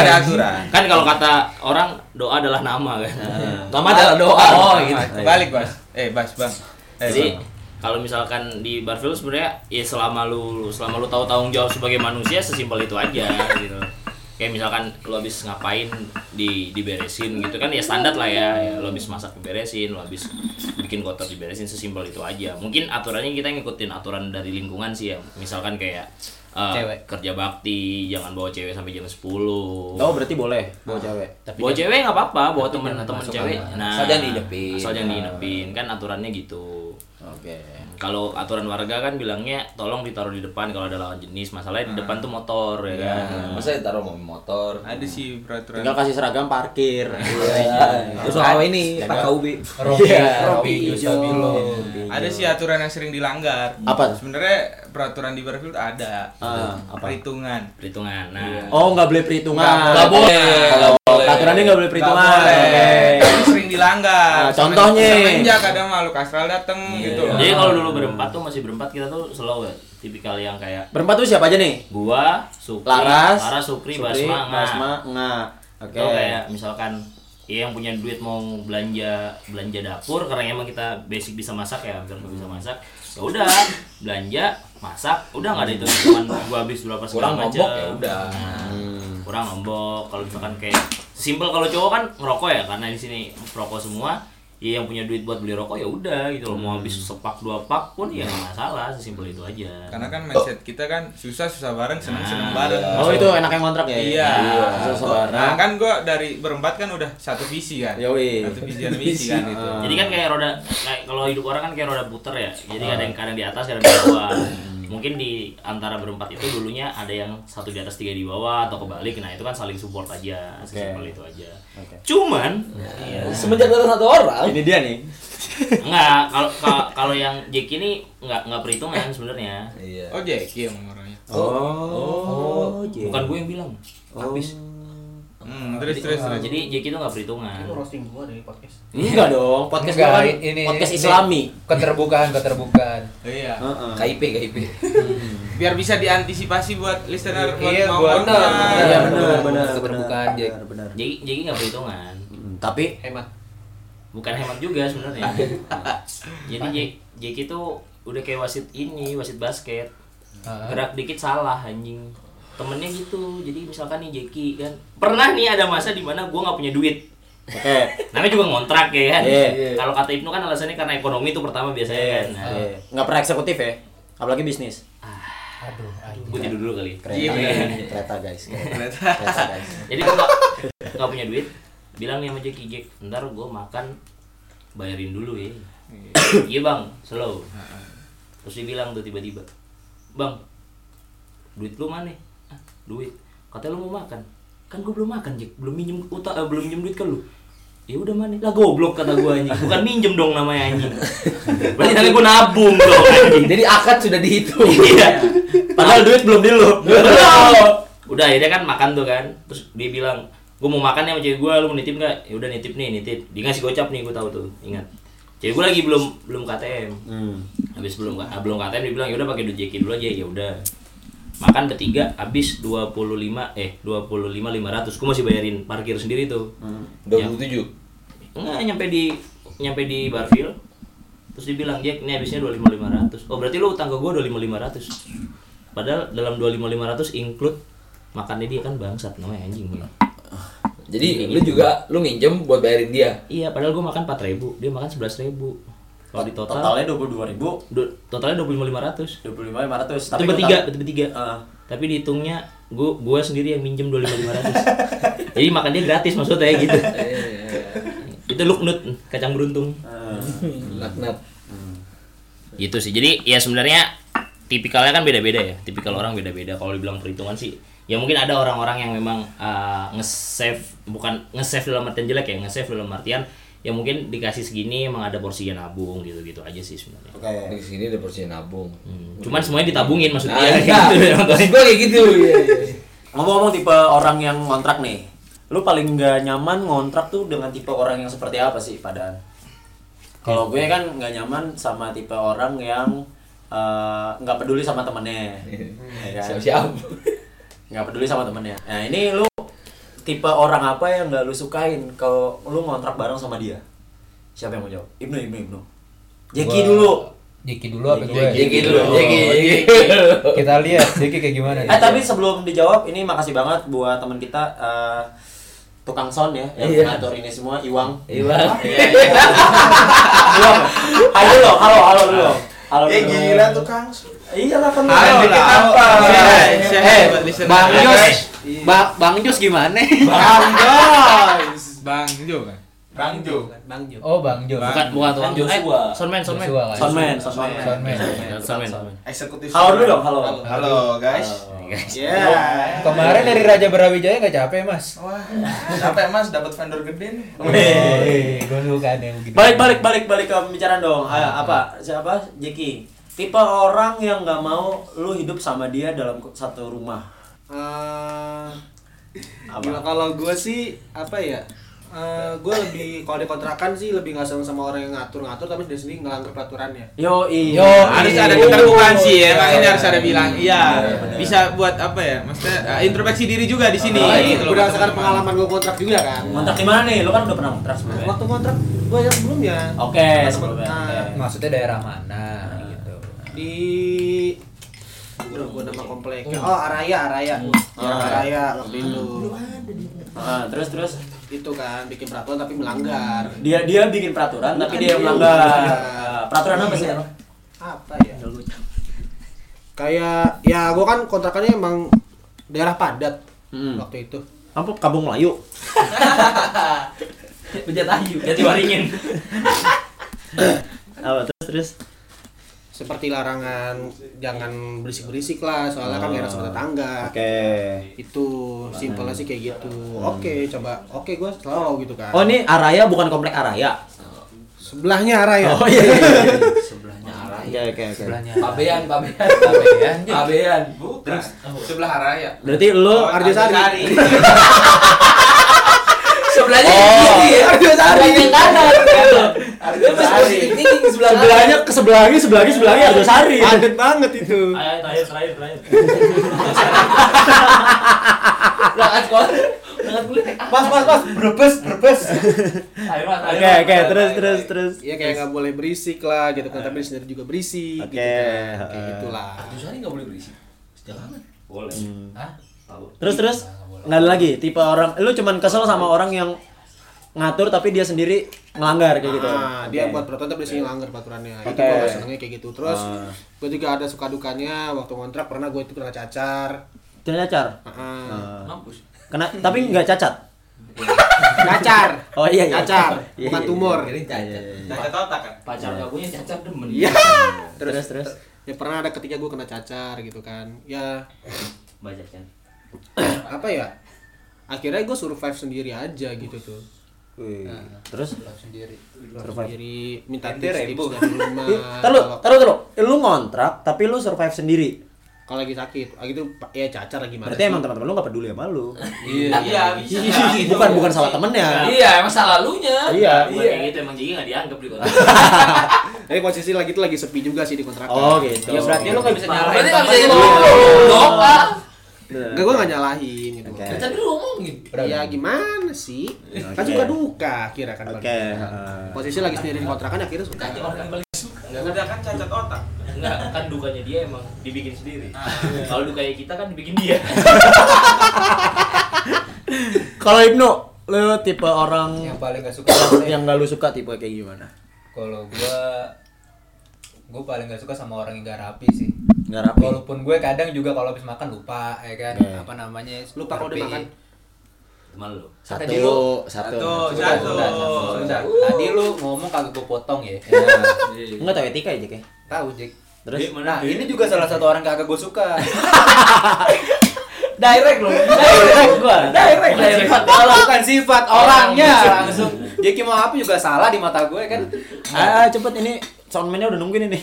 ada aturan. Kan kalau kata orang doa adalah nama kan. nama adalah doa Oh, gitu. Balik, Bas. Eh, Bas, Bang. Eh, Jadi kalau misalkan di Barfield sebenarnya ya selama lu selama lu tahu tanggung jawab sebagai manusia sesimpel itu aja gitu. Kayak misalkan lo habis ngapain di diberesin gitu. Kan ya standar lah ya, ya lo habis masak diberesin lo habis bikin kotor diberesin sesimpel itu aja. Mungkin aturannya kita ngikutin aturan dari lingkungan sih ya. Misalkan kayak eh, Cewek. kerja bakti jangan bawa cewek sampai jam 10 Oh berarti boleh bawa cewek. Tapi bawa kan- cewek nggak apa-apa bawa temen jangan temen cewek. nah Asal jangan diinepin. asal jangan diinepin kan aturannya gitu Oke. kalau aturan warga kan bilangnya tolong ditaruh di depan kalau ada lawan jenis masalahnya di depan tuh motor ya kan Masa ditaruh mobil motor? Ada sih peraturan. Tinggal kasih seragam parkir. Iya. Terus soal ini Pak KUB. Robi, Iya, Robi, Yusabilo. Ada sih aturan yang sering dilanggar. Apa? Sebenarnya peraturan di Barfield ada. Ah, apa? Perhitungan. perhitungan nah Oh nggak boleh perhitungan. Nggak boleh. Kalau aturannya nggak boleh perhitungan. Sering dilanggar. Nah, contohnya. Semenjak ada makhluk astral dateng gitu loh. jadi kalau dulu berempat tuh masih berempat kita tuh slow ya tipikal yang kayak Berempat tuh siapa aja nih? gua Sukri Laras, Laras Sukri, Basma Nga. Basma, Nga. Oke. Atau kayak misalkan ya yang punya duit mau belanja belanja dapur karena emang kita basic bisa masak ya hampir bisa masak ya udah belanja masak udah nggak ada itu. Cuman gua habis berapa segala Kurang macam ya udah. Hmm. kurang nombok kalau misalkan kayak simpel kalau cowok kan ngerokok ya karena di sini perokok semua ya yang punya duit buat beli rokok ya udah gitu loh mau habis sepak dua pak pun ya nggak masalah sesimpel itu aja Karena kan mindset kita kan susah susah bareng seneng seneng bareng. Oh itu enak yang kontrak ya? Iya. Susah Gua- bareng. Nah, kan gua dari berempat kan udah satu visi kan. Yoi. Satu visi dan misi kan itu. Ah. Jadi kan kayak roda kayak kalau hidup orang kan kayak roda puter ya. Jadi kadang kadang di atas, kadang di bawah. Mungkin di antara berempat itu dulunya ada yang satu di atas tiga di bawah atau kebalik. Nah itu kan saling support aja, sesimpel itu aja. Oke. Cuman Semenjak datang satu orang. Ini dia nih. enggak kalau ka- kalau yang Jack ini enggak enggak perhitungan sebenarnya. Iya. Oh Jackie yang orangnya. Oh, Bukan gue yang bilang. Habis. Hmm, terus terus terus. Jadi Jack itu enggak perhitungan. Itu roasting gua dari podcast. Enggak dong, podcast Enggak, gua kan ini podcast ini Islami. Keterbukaan, keterbukaan. Iya. Heeh. KIP KIP. Biar bisa diantisipasi buat listener buat Iya, mau kontak. Iya benar benar. Keterbukaan, Jack. benar, benar. Jack Jack enggak perhitungan. Hmm, Tapi Hemat. bukan hemat juga sebenarnya jadi Jack itu udah kayak wasit ini wasit basket gerak dikit salah anjing temennya gitu. Jadi misalkan nih Jeki kan. Pernah nih ada masa di mana gue nggak punya duit. Oke. namanya juga ngontrak ya kan? Iya. kalau kata Ibnu kan alasannya karena ekonomi itu pertama biasanya kan? nah, Eh, Nggak pernah eksekutif ya? Apalagi bisnis. Aduh, aduh. gue tidur dulu kali. Kereta, Iya. kereta guys. Kereta, kereta guys. jadi gue nggak nggak punya duit. Bilang nih sama Jeki Jack ntar gue makan bayarin dulu ya. Iya. Bang. Slow. Terus dia bilang tuh tiba-tiba bang duit lu mana? ah, duit. Katanya lu mau makan. Kan gue belum makan Jack belum minjem utang eh, belum minjem duit ke lu. Ya udah mana lah goblok kata gue anjing. Bukan minjem dong namanya anjing. Berarti namanya gue nabung dong anjing. Jadi akad sudah dihitung. iya. Padahal duit belum di lu. udah akhirnya kan makan tuh kan. Terus dia bilang gue mau makan ya sama cewek gue lu mau nitip nggak? Ya udah nitip nih nitip. Dia ngasih gocap nih gue tahu tuh ingat. Cewek gue lagi belum belum KTM Hmm. habis belum ah, belum KTM dia bilang ya udah pakai duit dulu aja. Ya udah makan bertiga habis 25 eh 25 500 gue masih bayarin parkir sendiri tuh. Dua puluh tujuh. enggak nyampe di nyampe di Barfield. Terus dia bilang Jack ini habisnya 25 500 oh berarti lu utang ke gue 25 500 padahal dalam 25 500 include makannya dia kan bangsat namanya anjing ya. Jadi lu juga lu minjem buat bayarin dia. iya padahal gue makan 4 ribu dia makan 11 ribu kalau di total? Totalnya dua puluh dua ribu. du- totalnya 25 500 Dua puluh lima lima ratus. itu bertiga itu bertiga Ah. tapi dihitungnya gue gue sendiri yang minjem 25 500 jadi makan dia gratis maksudnya gitu. Itu luknut kacang beruntung. Laknat. gitu sih. Jadi ya sebenarnya tipikalnya kan beda-beda ya. Tipikal orang beda-beda. Kalau dibilang perhitungan sih ya mungkin ada orang-orang yang memang uh, nge-save bukan nge-save dalam artian jelek ya nge-save dalam artian ya mungkin dikasih segini emang ada porsinya nabung gitu gitu aja sih sebenarnya Oke. Di sini ada porsi nabung. Hmm, cuman semuanya ditabungin maksudnya Nah, gitu iya. Maksud gua kayak gitu. Iya, iya. Ngomong-ngomong tipe orang yang ngontrak nih, lu paling nggak nyaman ngontrak tuh dengan tipe orang yang seperti apa sih padahal? Kalau gue kan nggak nyaman sama tipe orang yang eh, nggak peduli sama temennya, ya kan? Siap-siap. Nggak peduli sama temennya. Nah ini lu tipe orang apa yang nggak lu sukain kalau lu ngontrak bareng sama dia? Siapa yang mau jawab? Ibnu, Ibnu, Ibnu. Jeki dulu. Jeki dulu apa gue? Jeki dulu, Jeki, Jeki. Kita lihat Jeki kayak gimana. Eh tapi sebelum dijawab ini makasih banget buat teman kita eh, tukang sound ya yang Iya. ngatur ini semua Iwang. Iwan. Iwang. Ayo lo, halo halo dulu. Halo dulu. gila tuh Kang. Iya lah kan. Dikit lah. apa? Eh. Bang Jos, guys. Bang Jos gimana? Bang Jos. Bang Jo kan? Bang Jo. Bang Jo. Oh Bang Jos. Bukan bukan Kan Joshua. Soundman, soundman. Soundman. Soundman, soundman. Eksekutif. Halo dulu dong, halo. Halo guys. Ya. Kemarin dari Raja Brawijaya nggak capek mas? Wah, capek Mas dapat vendor gede nih. Wih, gue suka deh begitu. Balik balik balik balik ke pembicaraan dong. Apa? Siapa? Jeki. Tipe orang yang nggak mau lu hidup sama dia dalam satu rumah. Eh, Apa? gila kalau gue sih apa ya? gue lebih kalau di kontrakan sih lebih nggak seneng sama orang yang ngatur-ngatur tapi dia sendiri ngelanggar peraturannya. Yo, Yo, harus ada keterbukaan sih ya, Iya, makanya iya, harus ada iya. bilang iya bisa buat apa ya maksudnya uh, introspeksi diri juga di sini gitu loh, berdasarkan pengalaman gue kontrak juga kan. Kontrak di mana nih? Lu kan udah pernah kontrak sebelumnya. Waktu kontrak gue yang sebelumnya Oke, sebelumnya. Nah, Oke. Maksudnya daerah mana? Di Udah gue nama kompleknya. Oh, Araya, Araya. Ya, Araya waktu itu. Ah, terus terus Itu kan bikin peraturan tapi melanggar. dia dia bikin peraturan tapi dia yang melanggar. Peraturan apa sih? Apa ya? Kayak ya gue kan kontrakannya emang daerah padat Hmm. waktu itu. Apa Kampung Melayu? Bejat ayu, jati waringin. Apa terus terus? Seperti larangan jangan berisik-berisik lah, soalnya kan gak enak sama tetangga. Oke. Itu simpelnya sih kayak gitu. Oke, coba. Oke, gue selalu gitu kan. Oh, ini Araya bukan komplek Araya. Sebelahnya Araya. Oh iya. iya. Sebelahnya arah. Oke oke oke. Sebelahnya. Pabean, pabean. Pabean. Pabean. Bukan. Sebelah Haraya. Berarti lu Oh, Arjosari. Sebelahnya Oh. gini ya. Arjosari. Yang kanan. Gitu. Arjosari. Ini di sebelah kanan. sebelahnya ke sebelahnya sebelahnya sebelahnya Arjosari. Padat banget itu. Ayo, terakhir, terakhir, terakhir. Berangkat sekolah. Mas, mas, mas, berbes, berbes. Oke oke terus terus terus. Iya kayak nggak boleh berisik lah gitu kan, tapi sendiri juga berisik Oke, gitu kan. Kayak heeh. gitulah. Arjosari nggak boleh berisik. Jangan. Boleh. Hah? Terus terus nggak ada lagi tipe orang lu cuman kesel sama orang yang ngatur tapi dia sendiri ngelanggar kayak gitu. Nah, dia Oke. buat peraturan tapi sih langgar peraturannya. Itu Oke. gue nggak senengnya kayak gitu. Terus Ah. gue juga ada suka dukanya waktu kontrak pernah gue itu kena cacar. Tidak cacar. Heeh. Ah. Mampus. Kena tapi nggak cacat. Cacar. Oh iya iya. Cacar, Iya, bukan iya, tumor. iya, iya, iya, iya. Cacat otak kan? Pacar gak punya cacat demen. Iya. Terus terus. Ya pernah ada ketika gue kena cacar gitu kan. Ya Banyak kan. apa ya? Akhirnya gue survive sendiri aja gitu tuh. Wih. Terus sendiri. survive. Sendiri minta Ente tips, tips dari rumah. Taruh, Kalau- taruh, taruh. Lu ngontrak tapi lu survive sendiri. Kalau lagi sakit, ah gitu ya cacar lagi gimana Berarti sih? emang teman-teman lu gak peduli sama lu. Iya, iya. bisa. bukan bukan salah temennya. Iya, emang salah lunya. Iya. Bukan kayak gitu emang Jiki gak dianggap di kota. Tapi posisi lagi itu lagi sepi juga sih di kontrakan. Oh gitu. Ya berarti lu gak bisa nyalahin Berarti gak bisa lu. nyalahin dong, Pak. Enggak, gue gak nyalahin gitu. Oke. Kan tadi lu ngomongin. Ya gimana sih? Kan suka duka kira kan. Oke. bagi. heeh. Posisi lagi sendiri di kontrakan akhirnya suka. Tanya orang yang paling suka. Udah kan cacat otak. Enggak, kan dukanya dia emang dibikin sendiri. Kalau dukanya kita kan dibikin dia. Kalau Ibnu, lu tipe orang Yang paling gak suka yang gak lu suka tipe kayak gimana? Kalau gua gue paling gak suka sama orang yang gak rapi sih. Nggak rapi. Walaupun gue kadang juga kalau habis makan lupa, ya kan? Oke. Apa namanya? Lupa kalau udah makan. Teman lu. Satu, Tadi lu satu. Satu, satu. sudah, sudah. Tadi lu ngomong kagak gue potong ya. Enggak tahu etika ya, ya? Tahu, Jack. Terus Nah, ini juga salah satu orang kagak gue suka. direct lu. Direct gua. Direct. Direct. sifat kalau bukan sifat orangnya langsung. Jeki mau apa juga salah di mata gue kan. Ah, cepet ini soundman-nya udah nungguin ini.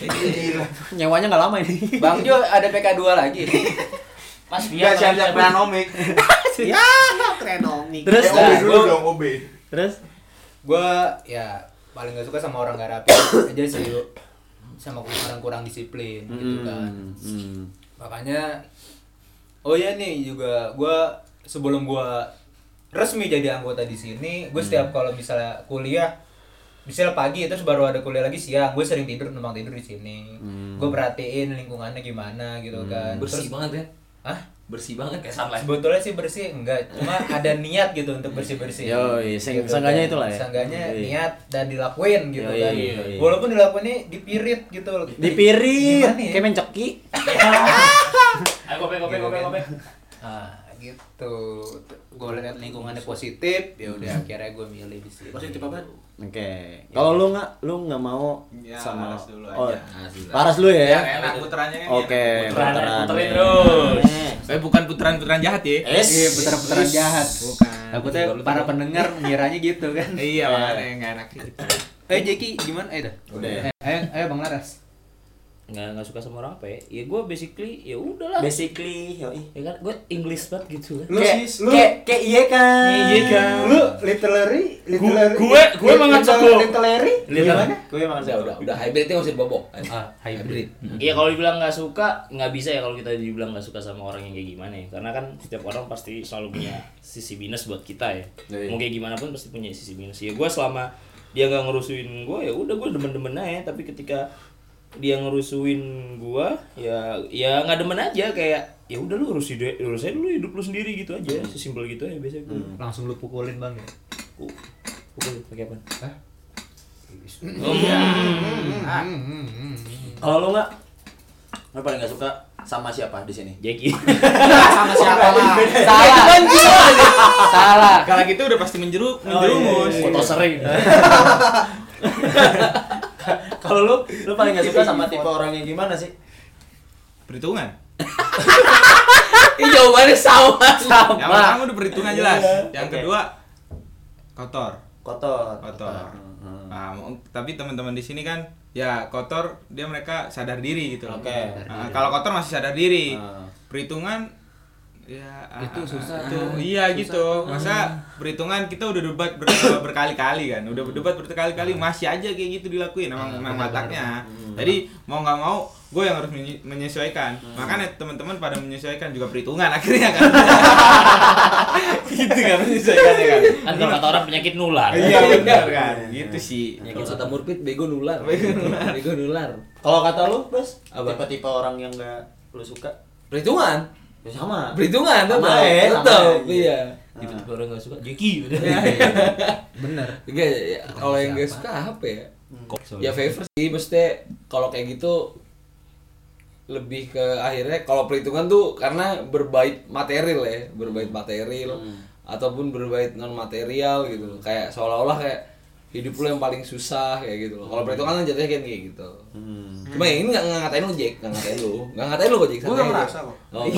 Nyewanya nggak lama ini. Bang Jo ada PK 2 lagi. Mas Enggak dia siap-siap planomik. Ya. Terus Eh, OB Nah, dulu gua- dong, OB. terus gue ya paling gak suka sama orang gak rapi aja sih lu sama orang kurang disiplin gitu kan Hmm. makanya oh ya nih juga gue sebelum gue resmi jadi anggota di sini gue setiap kalau misalnya kuliah misalnya pagi terus baru ada kuliah lagi siang gue sering tidur numpang tidur di sini Hmm. gue perhatiin lingkungannya gimana gitu kan Bersih Terus- banget kan? Hah? Bersih banget Kayak sunlight. sebetulnya sih bersih enggak cuma ada niat gitu untuk bersih bersih Yoi, seng- seenggaknya itulah ya. seenggaknya Yoi. niat dan dilakuin gitu Yoi, kan yoi. walaupun dilakuinnya dipirit gitu Dipirit, ya? kayak mencoki. Ayo kopi kopi kopi kopi. ah gitu gue lihat lingkungannya positif ya udah akhirnya gue milih di sini Positif apa? Oke. Kalau lu nggak, lu nggak mau Ya, sama paras dulu Oh, aja. paras dulu ya. Biar enak puterannya kan. Oke, enak. Puteran, puterin terus. Eh bukan putaran-putaran jahat ya. Es. iya putaran-putaran jahat Bukan. takutnya para pendengar ngiranya gitu kan Iya, makanya enggak enak gitu. eh Jeki gimana eh dah Udah ya. Eh, ayo ayo bang Laras Nggak nggak suka sama orang apa ya? Ya gue basically ya udahlah. Basically, yoi. Ya kan gue English banget gitu kan. Lu kayak kayak iya kan. Iya kan. Lu literary, literary. gue- gue emang ngacak lu. Literary. Literary. Gimana? Gue emang Udah, ngacak. udah, udah hybridnya nggak usah dibobok. ah hybrid Iya kalau dibilang nggak suka nggak bisa ya kalau kita dibilang nggak suka sama orang yang kayak gimana ya karena kan setiap orang pasti selalu punya sisi minus buat kita ya Iya. mau kayak gimana pun pasti punya sisi minus ya gue selama dia nggak ngerusuin gue ya udah gue demen-demen aja tapi ketika dia ngerusuin gue ya ya nggak demen aja kayak ya udah lu urus hidup urus aja dulu hidup lu sendiri gitu aja sesimpel gitu aja biasanya gue langsung lu pukulin bang ya? Uh, pukul pakai apa? Kalau lu nggak, lu paling nggak suka sama siapa di sini? Jackie. Sama siapa lah salah. Salah. Kalau gitu udah pasti menjeru menjerumus. foto sering Kalau lu, lu paling nggak suka sama tipe orang yang gimana sih? Perhitungan. Ini jawabannya sama. Yang pertama udah perhitungan jelas. Yang kedua kotor. Kotor. Kotor. Hmm. Nah, tapi teman-teman di sini kan ya kotor dia mereka sadar diri gitu. Oke. Nah, kalau kotor masih sadar diri. Ah. Perhitungan ya Itu ah, susah ah, tuh. Iya gitu. Masa perhitungan kita udah debat ber- berkali-kali kan. Udah berdebat berkali-kali masih aja kayak gitu dilakuin emang emang mataknya. Jadi mau nggak mau gue yang harus menye- menyesuaikan. Makanya teman-teman pada menyesuaikan juga perhitungan akhirnya kan. gitu kan menyesuaikannya kan. kan kalau kata orang penyakit nular Iya benar kan. Gitu sih. Kalau kata Murpit, bego nular. Bego nular. Kalau kata lu, Bos, Apa? tipe-tipe orang yang nggak lu suka? Perhitungan. Ya sama. Perhitungan, Sama betul. ya, ya. iya. tipe-tipe orang nggak suka Jackie udah bener Enggak, ya, kalau yang gak suka apa ya? Ya favor sih, maksudnya kalau kayak gitu lebih ke akhirnya kalau perhitungan tuh karena berbait material ya, berbait material ataupun berbait non material gitu. Kayak seolah-olah kayak hidup lu yang paling susah kayak gitu loh. Kalau perhitungan kan jatuhnya kayak gitu. Cuma yang ini nggak ngatain lu Jack, nggak ngatain lu, nggak ngatain lu kok Jack. Nggak aja. merasa kok. Oh,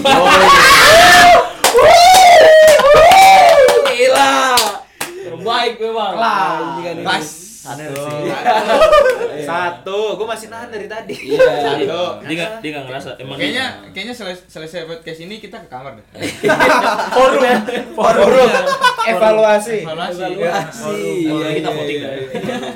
Gila. Terbaik memang. Kelas. Kelas. Satu gue masih nahan dari tadi Iya. Satu. dia nggak dia nggak ngerasa emang Kayaknya kayaknya selesai, selesai podcast ini kita ke kamar deh. Forum ya. Forum. evaluasi Evaluasi. Evaluasi. Iya, kita iya, voting iya. dah.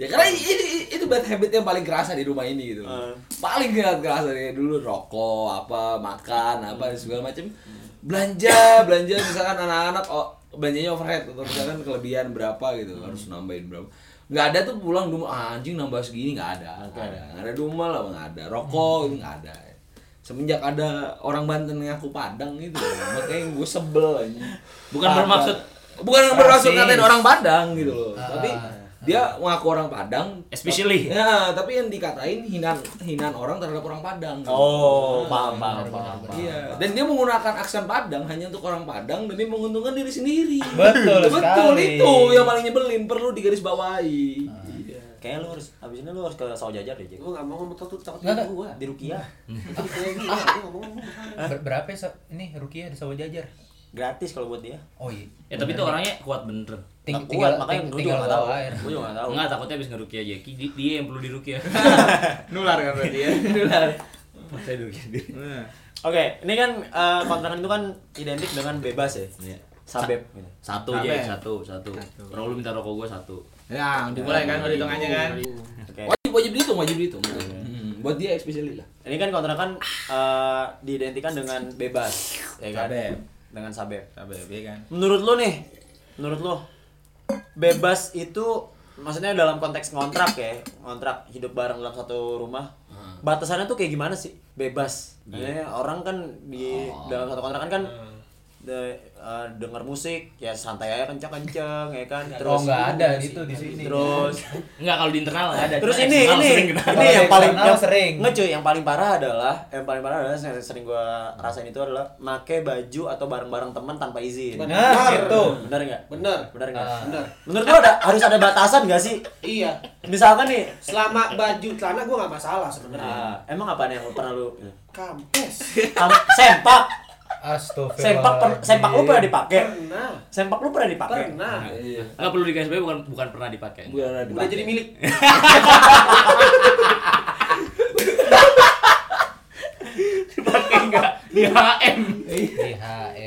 Ya karena ini itu bad habit yang paling kerasa di rumah ini gitu. Paling kerasa kerasa dari dulu rokok, apa, makan, apa segala macam. Belanja, belanja misalkan anak-anak oh, belanjanya overhead atau misalkan kelebihan berapa gitu harus nambahin berapa. Nggak ada tuh pulang rumah ah, anjing nambah segini nggak ada. Nggak ada. Nggak ada rumah lah nggak ada. Rokok itu nggak ada. Semenjak ada orang Banten yang ngaku Padang gitu, makanya gue sebel anjing. Bukan Padang. bermaksud- bukan bermaksud ngatain orang Padang gitu loh. Tapi dia ngaku orang Padang Especially. ya tapi yang dikatain hinaan hinaan orang terhadap orang Padang Oh, paham, paham, paham. paham. iya dan dia menggunakan aksen Padang hanya untuk orang Padang demi menguntungkan diri sendiri Betul betul itu yang paling nyebelin perlu digarisbawahi iya Kayaknya lu harus abis ini lu harus ke sawah jajar deh, Jack. Gua nggak mau ngomong tuh takut nggak. gua. Di. Ber- berapa ya ini Rukia di sawah jajar Gratis kalau buat dia. oh iya ya tapi tuh orangnya kuat bener Ting- Kuat, tinggal makanya gue juga nggak tahu. Gue juga nggak tahu. Enggak, takutnya abis ngerukia Jackie, di- dia yang perlu dirukia. Nular kan berarti ya. Makanya dirukia dia. Nah. Oke, ini kan eh, kontrakan itu kan identik dengan bebas ya. Iya. Sabep. gitu. Satu. Jack, satu, satu. Orang lu minta rokok gua satu. Ya, dimulai kan perhitungannya kan. Oke. wajib wajib dihitung wajib dihitung Hmm, buat dia especially lah Ini kan kontrakan eh, diidentikan dengan bebas, ya kan? Sabep. Dengan sabep. Sabar ya kan. Menurut lu nih, menurut lu bebas itu maksudnya dalam konteks ngontrak ya, ngontrak hidup bareng dalam satu rumah. Batasannya tuh kayak gimana sih? Bebas. Maksudnya orang kan di dalam satu kontrakan kan de, eh, denger musik ya santai aja kenceng-kenceng ya kan. Oh nggak ada gitu di sini. Terus Enggak kalau di internal nggak ada. Terus ini ini ini yang paling yang, sering. Nggak, cuy, yang paling parah adalah yang paling parah adalah yang sering gua rasain itu adalah make baju atau barang-barang teman tanpa izin. Nah, itu. Bener nggak? Bener. Bener nggak? Ah. Bener. Menurut gua ada harus ada batasan nggak sih? Iya. Misalkan nih, Selama baju celana gue nggak masalah sebenarnya. ah, emang apa nih yang pernah lu Kampes. Kam- sempak, Astagfirullah. sempak, per- sempak lu pernah dipakai? Pernah. Sempak lu pernah dipakai? Pernah. Enggak perlu dikasih tahu bukan bukan pernah dipakai. Udah jadi milik. Dipakai enggak di HM. Di HM.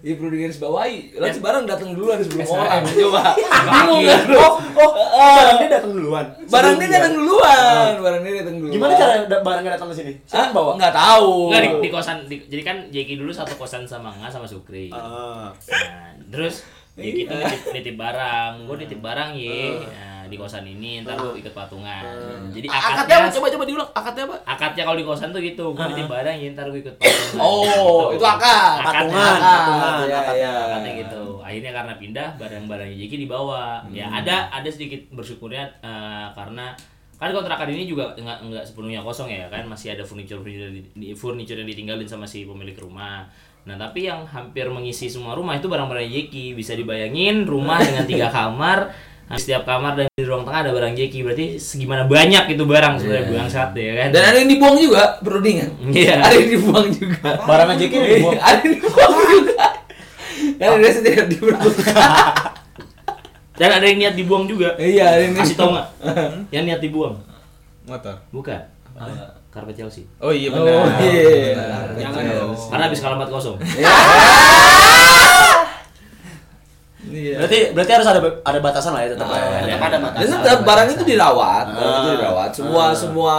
Iya perlu digaris bawahi. Lah barang datang duluan sebelum SHM. orang. Coba. Bingung kan? Oh, oh, barang dia datang duluan. Barang dia datang duluan. Barang dia datang duluan. Gimana cara da- barangnya datang ke sini? Ah, Siapa bawa? Enggak tahu. Enggak di, di kosan di- jadi kan Jeki dulu satu kosan sama Nga sama Sukri. Ah. Nah, terus Jeki tuh nitip, nitip barang, gue nitip barang nah, di kosan ini, ntar gue ikut patungan. Jadi Akadnya akadnya, apa? Coba coba diulang. Akadnya apa? akadnya kalau di kosan tuh gitu, gue nitip barang ya ntar gue ikut patungan. Oh, Gitu. itu akad. Akadnya, Patungan, patungan, Iya, akadnya. iya. Akadnya gitu. Akhirnya karena pindah barang-barangnya Jeki dibawa. Ya ada ada sedikit bersyukurnya eh, karena kan kontrakan ini juga nggak nggak sepenuhnya kosong ya kan masih ada furniture furniture di, furniture yang ditinggalin sama si pemilik rumah. Nah tapi yang hampir mengisi semua rumah itu barang-barang Jeki bisa dibayangin rumah dengan tiga kamar setiap kamar dan di ruang tengah ada barang Jeki berarti segimana banyak itu barang sebenarnya buang saat ya kan Dan ada yang dibuang juga, perlu diingat. Iya. Ada yang dibuang juga. Barangnya Jeki dibuang. Ada yang dibuang juga. Dan ada yang dibuang. dan ada yang niat dibuang juga Iya, ada yang kasih tau nggak yang niat dibuang Motor. bukan karpet Chelsea Oh iya Oh, benar. iya. Jangan dong. karena habis kalah 4-0 Iya. Berarti berarti harus ada ada batasan lah ya tetap. Ah, ya. ada. Tetap ada Dan batasan. tetap barang itu dirawat, barang itu dirawat. Semua Ah. semua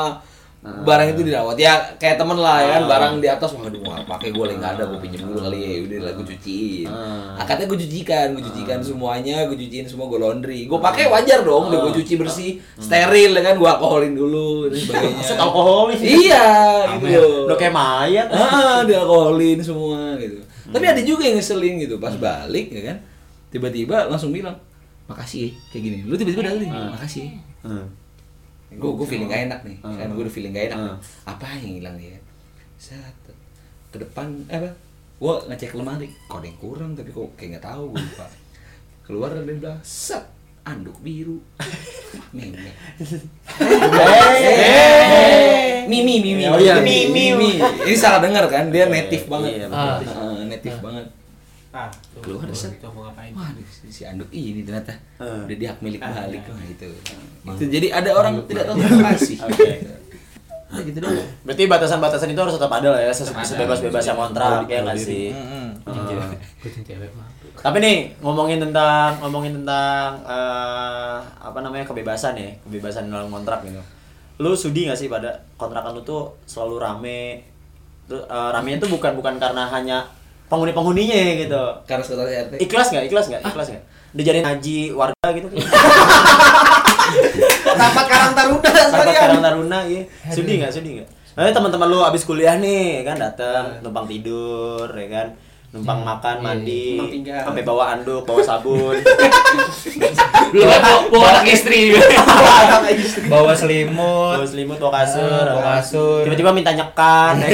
barang itu dirawat. Ya kayak temen lah ya kan, barang di atas waduh nggak pakai gue lagi nggak ada, gue pinjem dulu kali ya. Udah lah gue cuciin. Ah. Akadnya gue cucikan, gue cucikan semuanya, gue cuciin semua gue laundry. Gue pakai wajar dong, udah gue cuci bersih, steril ya kan, gue alkoholin dulu dan sebagainya. Maksud alkohol nih. Iya, gitu. Udah kayak mayat. ah dialkoholin semua gitu tapi ada juga yang ngeselin gitu pas balik ya kan tiba-tiba langsung bilang makasih ya kayak gini lu tiba-tiba datang Ah. makasih Hmm. Gue gue feeling gak enak nih. Ah. kan gue udah feeling gak enak. Nih. apa yang hilang ya? Set. ke depan eh apa? Gue ngecek lemari. Kok ada yang kurang tapi kok kayak nggak tahu gue lupa. Keluar dan dia bilang set anduk biru. Meme. Mimi mimi iya, mimi mimi ini salah dengar kan? Dia native banget. Iya. Ah, native banget Ah, keluar set itu mau ngapain? wah si- anduk ini ternyata Ah. udah dihak milik balik wah itu itu jadi ada orang tidak tahu terima kasih Oke. Nah, gitu doang Berarti batasan-batasan itu harus tetap ada lah ya, sebebas-bebas yang kontrak ya nggak sih. Kucing cewek. Kucing cewek mah. Tapi nih ngomongin tentang ngomongin tentang eh, apa namanya kebebasan ya, kebebasan dalam kontrak gitu. Lu sudi nggak sih pada kontrakan lu tuh selalu rame? Terus eh, ramenya tuh bukan bukan karena hanya penghuni-penghuninya gitu. karena sekretaris RT Ikhlas nggak? Ikhlas nggak? Ikhlas nggak? Dijadiin haji warga gitu. Rapat Karang Taruna sekalian. Karang Taruna iya. Sudi nggak? Sudi nggak? Nanti teman-teman lu abis kuliah nih kan datang numpang tidur ya kan numpang makan mandi Numpang tinggal. sampai bawa anduk bawa sabun lu bawa, bawa anak istri Bawa selimut. bawa selimut bawa kasur Ah, bawa kasur. tiba-tiba minta nyekat ya.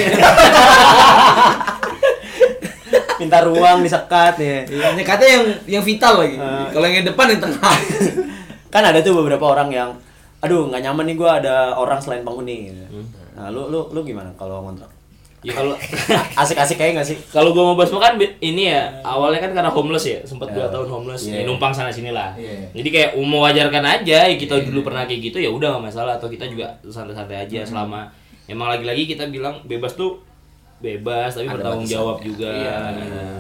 Minta ruang disekat ya. Iya, nyekatnya yang yang vital lagi. Ah. kalau yang depan yang tengah. Kan ada tuh beberapa orang yang aduh nggak nyaman nih gua ada orang selain penghuni gitu. nah lu lu lu gimana kalau ngontrak? Ya kalau asik-asik kayak nggak sih? kalau gua mau bahas kan ini ya awalnya kan karena homeless ya sempat dua tahun homeless. Iya. ya, numpang sana sini lah. Iya. jadi kayak mau wajarkan aja ya kita dulu pernah kayak gitu ya udah nggak masalah. Atau kita juga santai-santai aja selama emang lagi-lagi kita bilang bebas tuh bebas tapi Ada bertanggung jawab juga. Iya. Nah,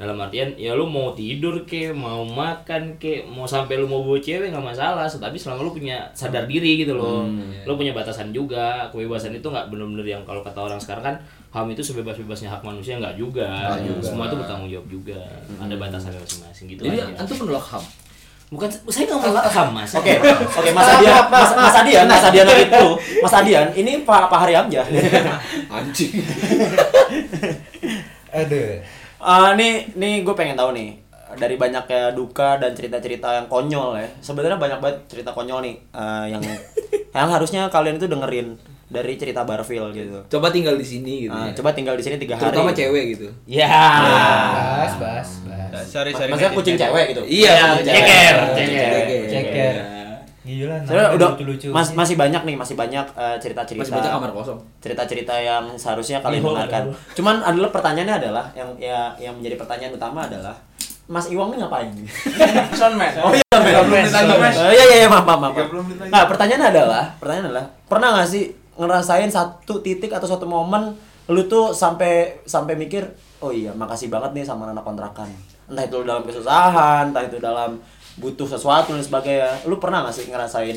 dalam artian ya lu mau tidur ke mau makan ke mau sampai lu mau bawa cewek nggak masalah tapi selama lu punya sadar diri gitu loh. Lu punya batasan juga kebebasan itu nggak bener-bener yang kalau kata orang sekarang kan ham itu sebebas-bebasnya hak manusia nggak juga. semua itu bertanggung jawab juga. Ada batasannya masing-masing gitu jadi aja. antum menolak ham Bukan saya nggak mau paham mas. Oke, oke Mas Adian, Mas, Mas Adian, Mas Adian lagi dulu. Mas Adian, ini Pak Pak Hari Amjad. Anjing. Aduh. Ah, nih, nih gue pengen tahu nih dari banyaknya duka dan cerita-cerita yang konyol ya. Sebenarnya banyak banget cerita konyol nih eh, yang yang harusnya kalian itu dengerin dari cerita Barfil gitu. Coba tinggal di sini gitu. Ah, ya. coba tinggal di sini tiga hari. Terutama cewek gitu. Ya. Bas, bas, bas. sorry sorry Maksudnya kucing cewek gitu. Iya, ceker, cewek. ceker. Ceker. Gila, namanya udah lucu-lucu. mas- masih banyak nih, masih banyak eh, cerita-cerita. Masih banyak kamar kosong. cerita-cerita yang seharusnya kalian Iya, dengarkan. Cuman adalah pertanyaannya adalah yang ya yang menjadi pertanyaan utama adalah Mas Iwang ini ngapain? Son Mas. Oh iya, lagi, Mas. Oh, iya iya iya, maaf maaf. maaf. 30 menit lagi. Nah, pertanyaan adalah, pertanyaan adalah, pernah nggak sih ngerasain satu titik atau satu momen lu tuh sampai sampai mikir, oh iya, makasih banget nih sama anak kontrakan. Entah itu dalam kesusahan, entah itu dalam butuh sesuatu dan sebagainya. Lu pernah nggak sih ngerasain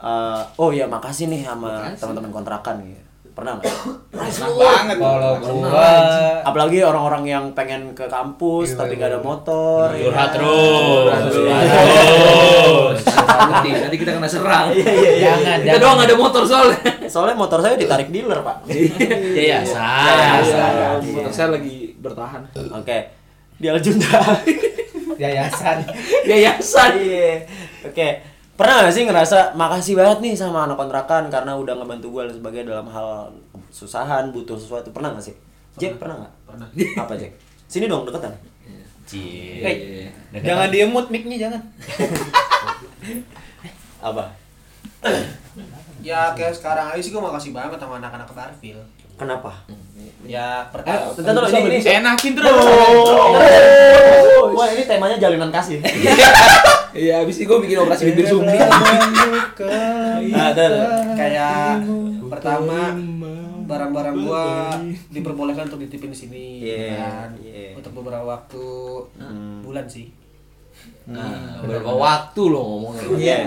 eh, oh iya makasih nih sama teman-teman kontrakan gitu. Pernah nggak? Senang banget. Kalau gua Apalagi orang-orang yang pengen ke kampus Iya, tapi iya. gak ada motor. ya Curhat terus. Terus. Nanti, nanti kita kena serang. Iya iya iya. jangan Kita doang ada motor soalnya. Soalnya motor saya ditarik dealer, Pak. Ya ya, Iya, sah. iya. Motor saya lagi bertahan. Oke. Di Aljunda. yayasan. Yayasan. Iya. Oke. Pernah gak sih ngerasa makasih banget nih sama anak kontrakan karena udah ngebantu gue dan sebagainya dalam hal kesusahan, butuh sesuatu. Pernah gak sih? Jack pernah gak? Pernah. Apa Jack? Sini dong deketan. Cie. Hey, Jangan diemut mic-nya jangan. apa? Ya kayak sekarang aja sih gue makasih banget sama anak-anak Barfil. Kenapa? Ya Eh, pertama dulu ini, ini. Enakin terus. Wah, ini temanya jalinan kasih. Iya, habis itu gue bikin operasi bibir sumbi. Nah, ada. kayak pertama barang-barang gua diperbolehkan untuk ditipin di sini Iya, kan iya. untuk beberapa waktu Hmm. bulan sih Nah, beberapa waktu lo ngomongnya. Iya.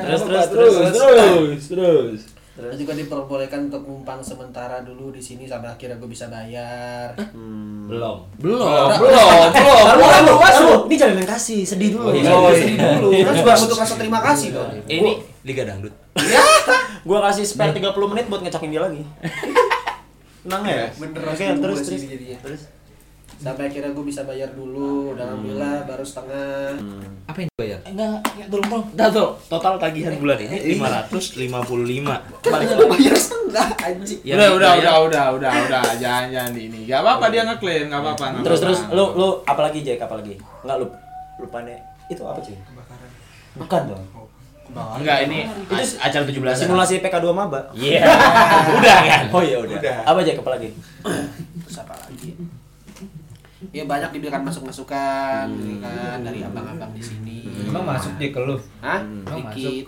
Terus terus terus terus terus terus. Terus juga diperbolehkan untuk numpang sementara dulu di sini sampai akhirnya gue bisa bayar. Hmm. Belum. Belum, Belum, belum, belum. Taruh, taruh, taruh. Ini jalinan kasih, sedih dulu. Oh, iya. Oh, Sedih dulu. Kan juga butuh rasa terima kasih dong. Ini Liga Dangdut. Gua kasih spare 30 menit buat ngecakin dia lagi. Tenang ya? Bener, Oke, terus terus. Terus. Sampai akhirnya gue bisa bayar dulu. Dan alhamdulillah baru setengah. Apa yang dibayar? Enggak, enggak belum belum. Dah tuh, total tagihan bulan ini 555. Balik gue bayar setengah anjing. Yang udah, udah, dibayar- udah, udah, udah, udah, jangan, jangan ini. Gak apa-apa dia ngeklaim, gak apa-apa. nggak Terus terus lu lu apalagi Jack apalagi? Enggak lu lupa nih. Itu apa cuy? Bukan dong. Enggak, ini Itu acara 17 Simulasi PK2 maba. Iya. Udah kan? Oh iya udah. Apa Jack apalagi? Terus apa lagi? Ya banyak diberikan masuk-masukan gitu kan dari abang-abang di sini. Emang masuk dia ke lu? Hah? Emang Dikit.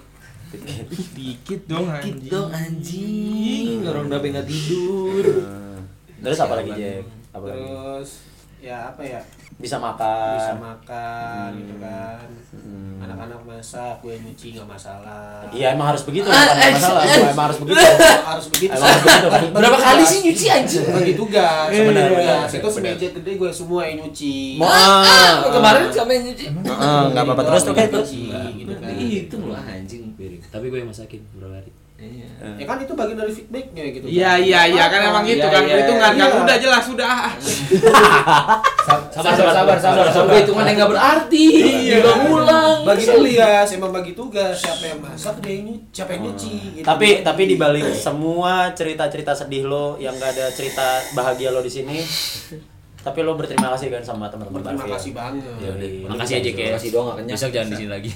Dikit dong, anjing. dong anjing, orang udah pengen tidur. Terus apa lagi Jack? Apa lagi? Ya apa ya? Bisa makan. Bisa makan gitu kan. Hmm. Anak-anak masak, gue nyuci nggak masalah. Iya emang harus begitu, bukan nggak masalah. Emang harus begitu. harus begitu. Emang harus begitu kan? Berapa kali sih nyuci anjing? Bagi tugas, Iya, benar iya, iya, Itu semeja gede gue semua yang nyuci. Mau Ah, kemarin siapa yang nyuci? Heeh, enggak apa-apa terus tuh kayak terus. Nyuci, gitu kan. Itu lah anjing. Tapi gue yang masakin berapa hari? Iya. Ya kan itu bagian dari feedbacknya gitu. Iya, kan. iya, iya, kan emang gitu Iya, kan. iya, Perhitungan kan. iya. Udah jelas, sudah. Sabar, sabar, sabar, sabar. Sampai hitungan yang nggak berarti. Diulang-ulang. Bagi tugas, emang bagi tugas. Siapa yang masak dia nyuci, siapa yang nyuci. gitu. Tapi tapi di balik semua cerita-cerita sedih lo yang gak ada cerita bahagia lo di sini, tapi lo berterima kasih kan sama teman-teman berterima Barfil. kasih banget. Ya. Makasih aja ya. Makasih doang nggak kenyang. Besok jangan di sini lagi.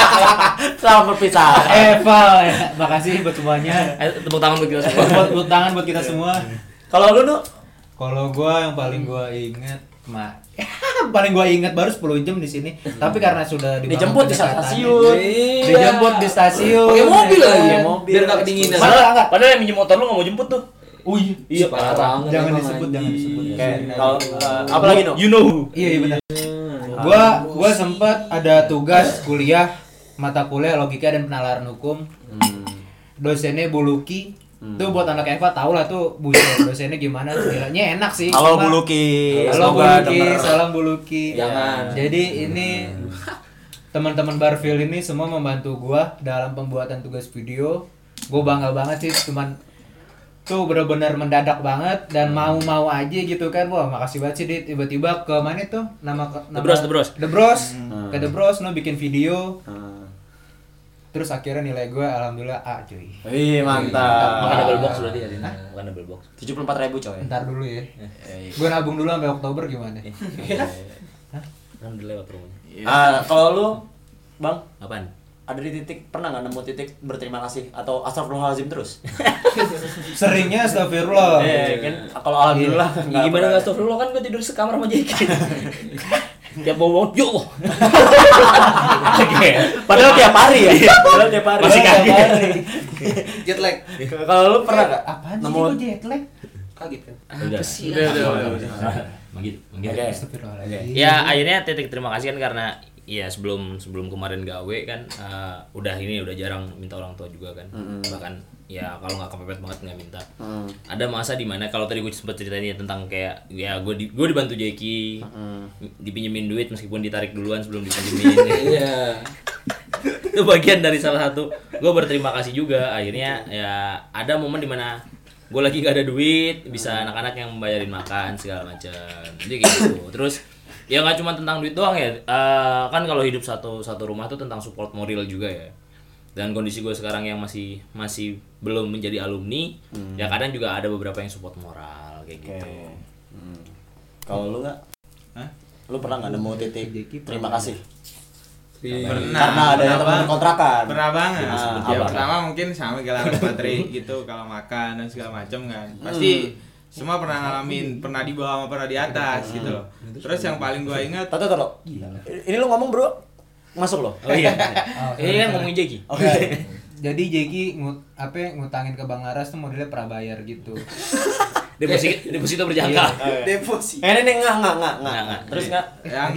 Selamat berpisah. Eva, ya. makasih buat semuanya. Eh, tepuk tangan buat kita semua. buat, buat tangan buat kita semua. Kalau lu nu Kalau gua yang paling gua inget ma paling gua inget baru 10 jam di sini. Tapi karena sudah dijemput di stasiun. Dijemput di stasiun. Pakai mobil ya lagi. Pakai mobil. Biar nggak kedinginan. Padahal, padahal yang minjem motor lu nggak mau jemput tuh. Oh iya. Iya, parah. Jangan disebut, jangan anjing. disebut. Kalau eh, apa lagi nu? You know who. Iya iya benar. Gua gua sempat ada tugas kuliah mata kuliah logika dan penalaran hukum. Dosennya Buluki. Tuh buat anak Eva tau lah tuh buset dosennya gimana gilanya enak sih. Halo Cuma- Buluki. Halo Buluki, denger. salam Buluki. Jangan. Jadi ini teman-teman Barfil ini semua membantu gua dalam pembuatan tugas video. Gue bangga banget sih teman tuh bener-bener mendadak banget dan mau-mau aja gitu kan wah makasih banget sih Dit tiba-tiba ke mana tuh nama nama Bros, The Bros. The Bros ke The Bros no bikin video Hmm. Terus akhirnya nilai gue alhamdulillah A cuy Wih, Makan mantap. double box berarti hari ini. Makan double box. 74 ribu coy. ntar dulu ya Eh, gue nabung dulu sampai Oktober gimana Kan udah lewat rumahnya. Ah, kalau lu, Bang, Apaan? Ada di titik pernah nggak nemu titik berterima kasih atau astagfirullahalazim terus? seringnya astagfirullah Eh, kan kalau alhamdulillah Ya, nggak gimana nggak astagfirullah kan gue tidur sekamar sama Jeki. Tiap bawa yo. Padahal tiap hari ya. Padahal tiap hari. Masih kaget. Jet lag. Kalau lu pernah nggak apaan sih nemu jet lag Kaget kan? Udah. Udah, udah, udah. Begitu. begitu. Oke. Astagfirullahaladzim. Ya akhirnya titik terima kasih kan karena ya sebelum sebelum kemarin gawe kan eh, udah ini udah jarang minta orang tua juga kan. Bahkan ya kalau nggak kepepet banget nggak minta. Hmm. ada masa di mana kalau tadi gue sempat ceritain ya tentang kayak ya gue di, gue dibantu Jeki dipinjemin duit meskipun ditarik duluan sebelum dipinjemin. Iya. itu bagian dari salah satu. Gue berterima kasih juga. Akhirnya ya ada momen di mana gue lagi gak ada duit bisa anak-anak yang membayarin makan segala macam. Jadi gitu. Terus ya nggak cuma tentang duit doang ya Eh, kan kalau hidup satu satu rumah tuh tentang support moral juga ya dan kondisi gue sekarang yang masih masih belum menjadi alumni ya kadang juga ada beberapa yang support moral kayak Oke. gitu Hmm. Kalau lu nggak? Hah? Lu pernah nggak nemu titik terima kasih? Pernah. Karena ada pernah teman kontrakan. Pernah banget. Ah, ya apa? pertama mungkin sama Laras Patri gitu kalau makan dan segala macam kan. Pasti semua pernah ngalamin, pernah di bawah sama pernah di atas gitu loh. Terus yang paling gua ingat Tahu tahu Ini lu ngomong bro, masuk lo. oh iya ini kan ngomongin Jeki Oke. jadi Jeki ngut apa ngutangin ke Bang Laras tuh modelnya prabayar gitu deposito deposito berjangka Deposit. Eh ini nggak nggak nggak nggak. Nggak, nggak. Terus nggak? yang,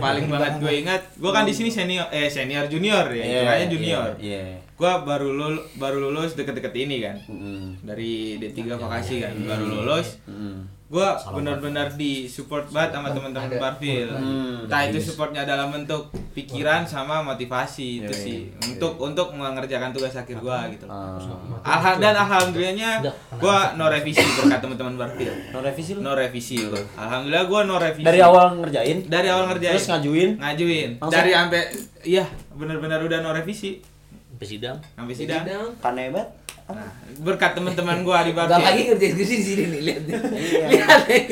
paling banget gue ingat, gue kan di sini senior eh senior junior ya, junior. Iya. Gua baru lulus baru lulus deket-deket ini kan. Mm. Dari D3 vokasi kan, baru lulus. Mm. Gua benar-benar di support banget sama teman-teman Barfil. Hmm. Entah itu supportnya dalam bentuk pikiran sama motivasi itu Iya, sih. iya. Untuk untuk mengerjakan tugas akhir gua gitu. Ah. Alham dan alhamdulillahnya gua no revisi berkat teman-teman Barfil. No revisi? No revisi gua. Alhamdulillah gua no revisi. Dari awal ngerjain, dari awal ngerjain. terus ngajuin. ngajuin. Langsung? Dari sampai iya, benar-benar udah no revisi sampai sidang sampai sidang. Kan hebat. Nah, berkat teman-teman gua di Barfil. lagi ngerjain skripsi di sini nih, lihat nih. Iya. Lihat nih.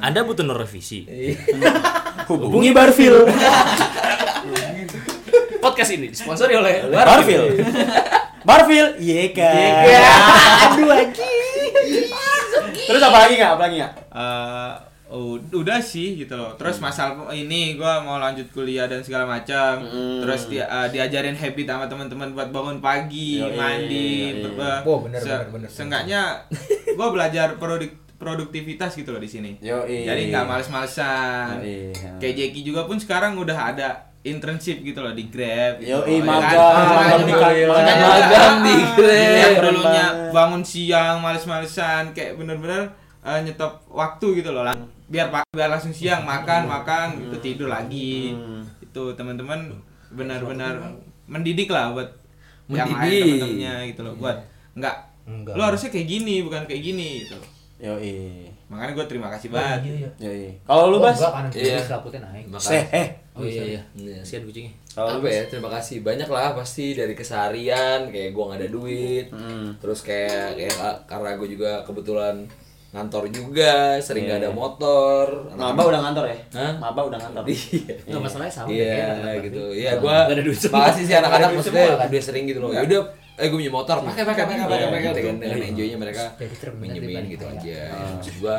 Anda butuh no revisi. Hubungi Barfil. Podcast ini disponsori oleh Barfil. Barfil. Iya kan. Aduh anjing. Terus apa lagi nggak? Apa lagi nggak? Eh, ud- udah sih gitu loh. Terus masalah ini gua mau lanjut kuliah dan segala macam. Hmm. Terus dia eh, diajarin habit sama teman-teman buat bangun pagi, Yoi, mandi, yoi. berba- Wah, bener, se- bener, bener. Seenggaknya gua belajar produk produktivitas gitu loh di sini. Yoi. Jadi nggak males-malesan. Yoi. Kayak Jeki juga pun sekarang udah ada internship gitu loh di Grab. gitu. Yoi, Ya kan? magang, magang di juga. Grab. Makanya dulunya bangun siang males-malesan kayak bener-bener eh, nyetop waktu gitu loh. Lang- Biar pak biar langsung siang makan makan gitu tidur lagi. Hmm. Itu teman-teman benar-benar mendidik lah buat yang lain Mendidik. teman-temannya gitu loh. Buat enggak Enggak. lo harusnya kayak gini bukan kayak gini gitu. Yoi. Makanya gue terima kasih banget. Yoi. Kalau lu Bas? Enggak, kanan kiri Iya. naik Seh, eh. Oh iya iya. Kasihan kucingnya. Kalau lu apa ya terima kasih banyak lah pasti dari keseharian kayak gua nggak ada duit Hmm. terus kayak kayak ka- karena gue juga kebetulan ngantor juga sering nggak ada motor. Maba udah ngantor ya? Hah? Maba udah ngantor. iya. Enggak masalahnya sama iya gitu. Iya Nggak- gua nggak ada duit semua. makasih sih anak-anak Nggak maksudnya kan. udah sering gitu loh. Ya udah eh gue punya motor pakai pakai pakai pakai pakai Iya, dengan dengan iya. enjoynya mereka Jadi minjemin gitu aja. maksud gua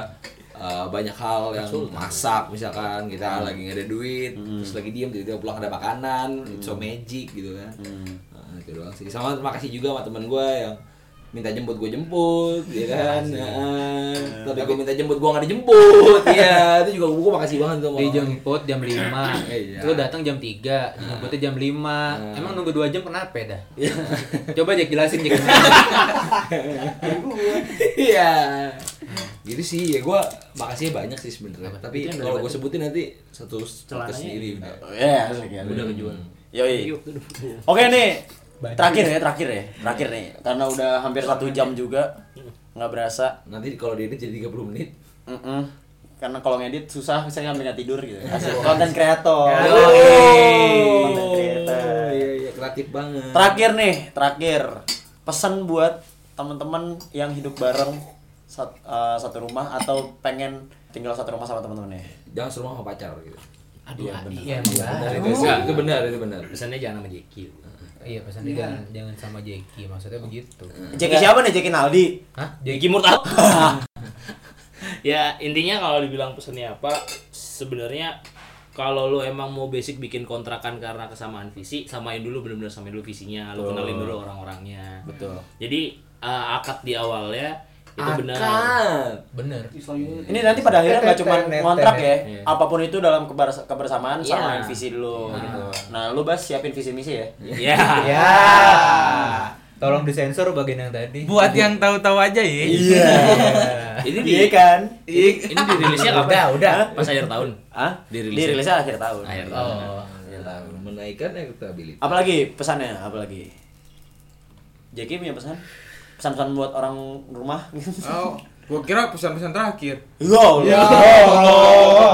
uh, banyak hal yang masak misalkan kita lagi nggak ada duit terus lagi diem tiba-tiba pulang ada makanan it's so magic gitu kan. Nah, itu doang sih. Sama terima kasih juga sama teman gua yang minta jemput gue jemput ya kan? Nah, tapi gue minta jemput gue nggak dijemput. Ya itu juga gue makasih banget tuh dijemput jam 5 Iya. lu datang jam 3 dijemputnya jam 5 emang nunggu 2 jam kenapa dah? Coba Jack jelasin Jack. Iya. Gitu sih ya gue makasih banyak sih sebenarnya. Tapi kalau gue sebutin nanti satu podcast sendiri udah. Ya, asik ya. Udah kejual. Yoi. Oke nih. Terakhir ya, terakhir ya. Terakhir nih. Karena udah hampir satu jam juga. Nggak berasa. Nanti kalau diedit jadi 30 menit. Mm-mm. Karena kalau ngedit susah, saya nggak tidur gitu. Konten kreator. Konten kreator. Iya iya kreatif banget. Terakhir nih, terakhir. Pesan buat teman-teman yang hidup bareng sat- eh, satu rumah atau pengen tinggal satu rumah sama teman-temannya. Jangan serumah sama pacar gitu. Aduh, Iya, bener. Iya, Benar benar. itu benar, itu benar. Pesannya jangan sama Jeki. Iya, pesannya jangan jangan sama Jeki, maksudnya begitu. Jeki siapa nih? Jeki Naldi. Hah? Jeki Murtad. ya intinya kalau dibilang pesannya apa, sebenarnya kalau lu emang mau basic bikin kontrakan karena kesamaan visi, samain dulu bener-bener samain dulu visinya, lu kenalin dulu orang-orangnya. Betul. Jadi eh, akad di awalnya itu benar. Bener. Ini nanti pada akhirnya nggak cuma kontrak ya, Iya. apa pun itu dalam keber- kebersamaan Iya. samain visi dulu gitu. Nah, lu bas siapin visi misi ya. Ya. Ya. Tolong disensor bagian yang tadi. Buat yang tahu-tahu aja ya. Iya. Ini di Iya kan? ini dirilisnya kapan? Udah, udah. Pas akhir tahun. Ah, Dirilisnya. dirilisnya akhir tahun. Akhir tahun. Oh. Akhir tahun. Menaikkan elektabilitas. Apalagi pesannya? Apalagi? Jeki punya pesan? Pesan-pesan buat orang rumah? Oh, gua kira pesan-pesan terakhir. Ya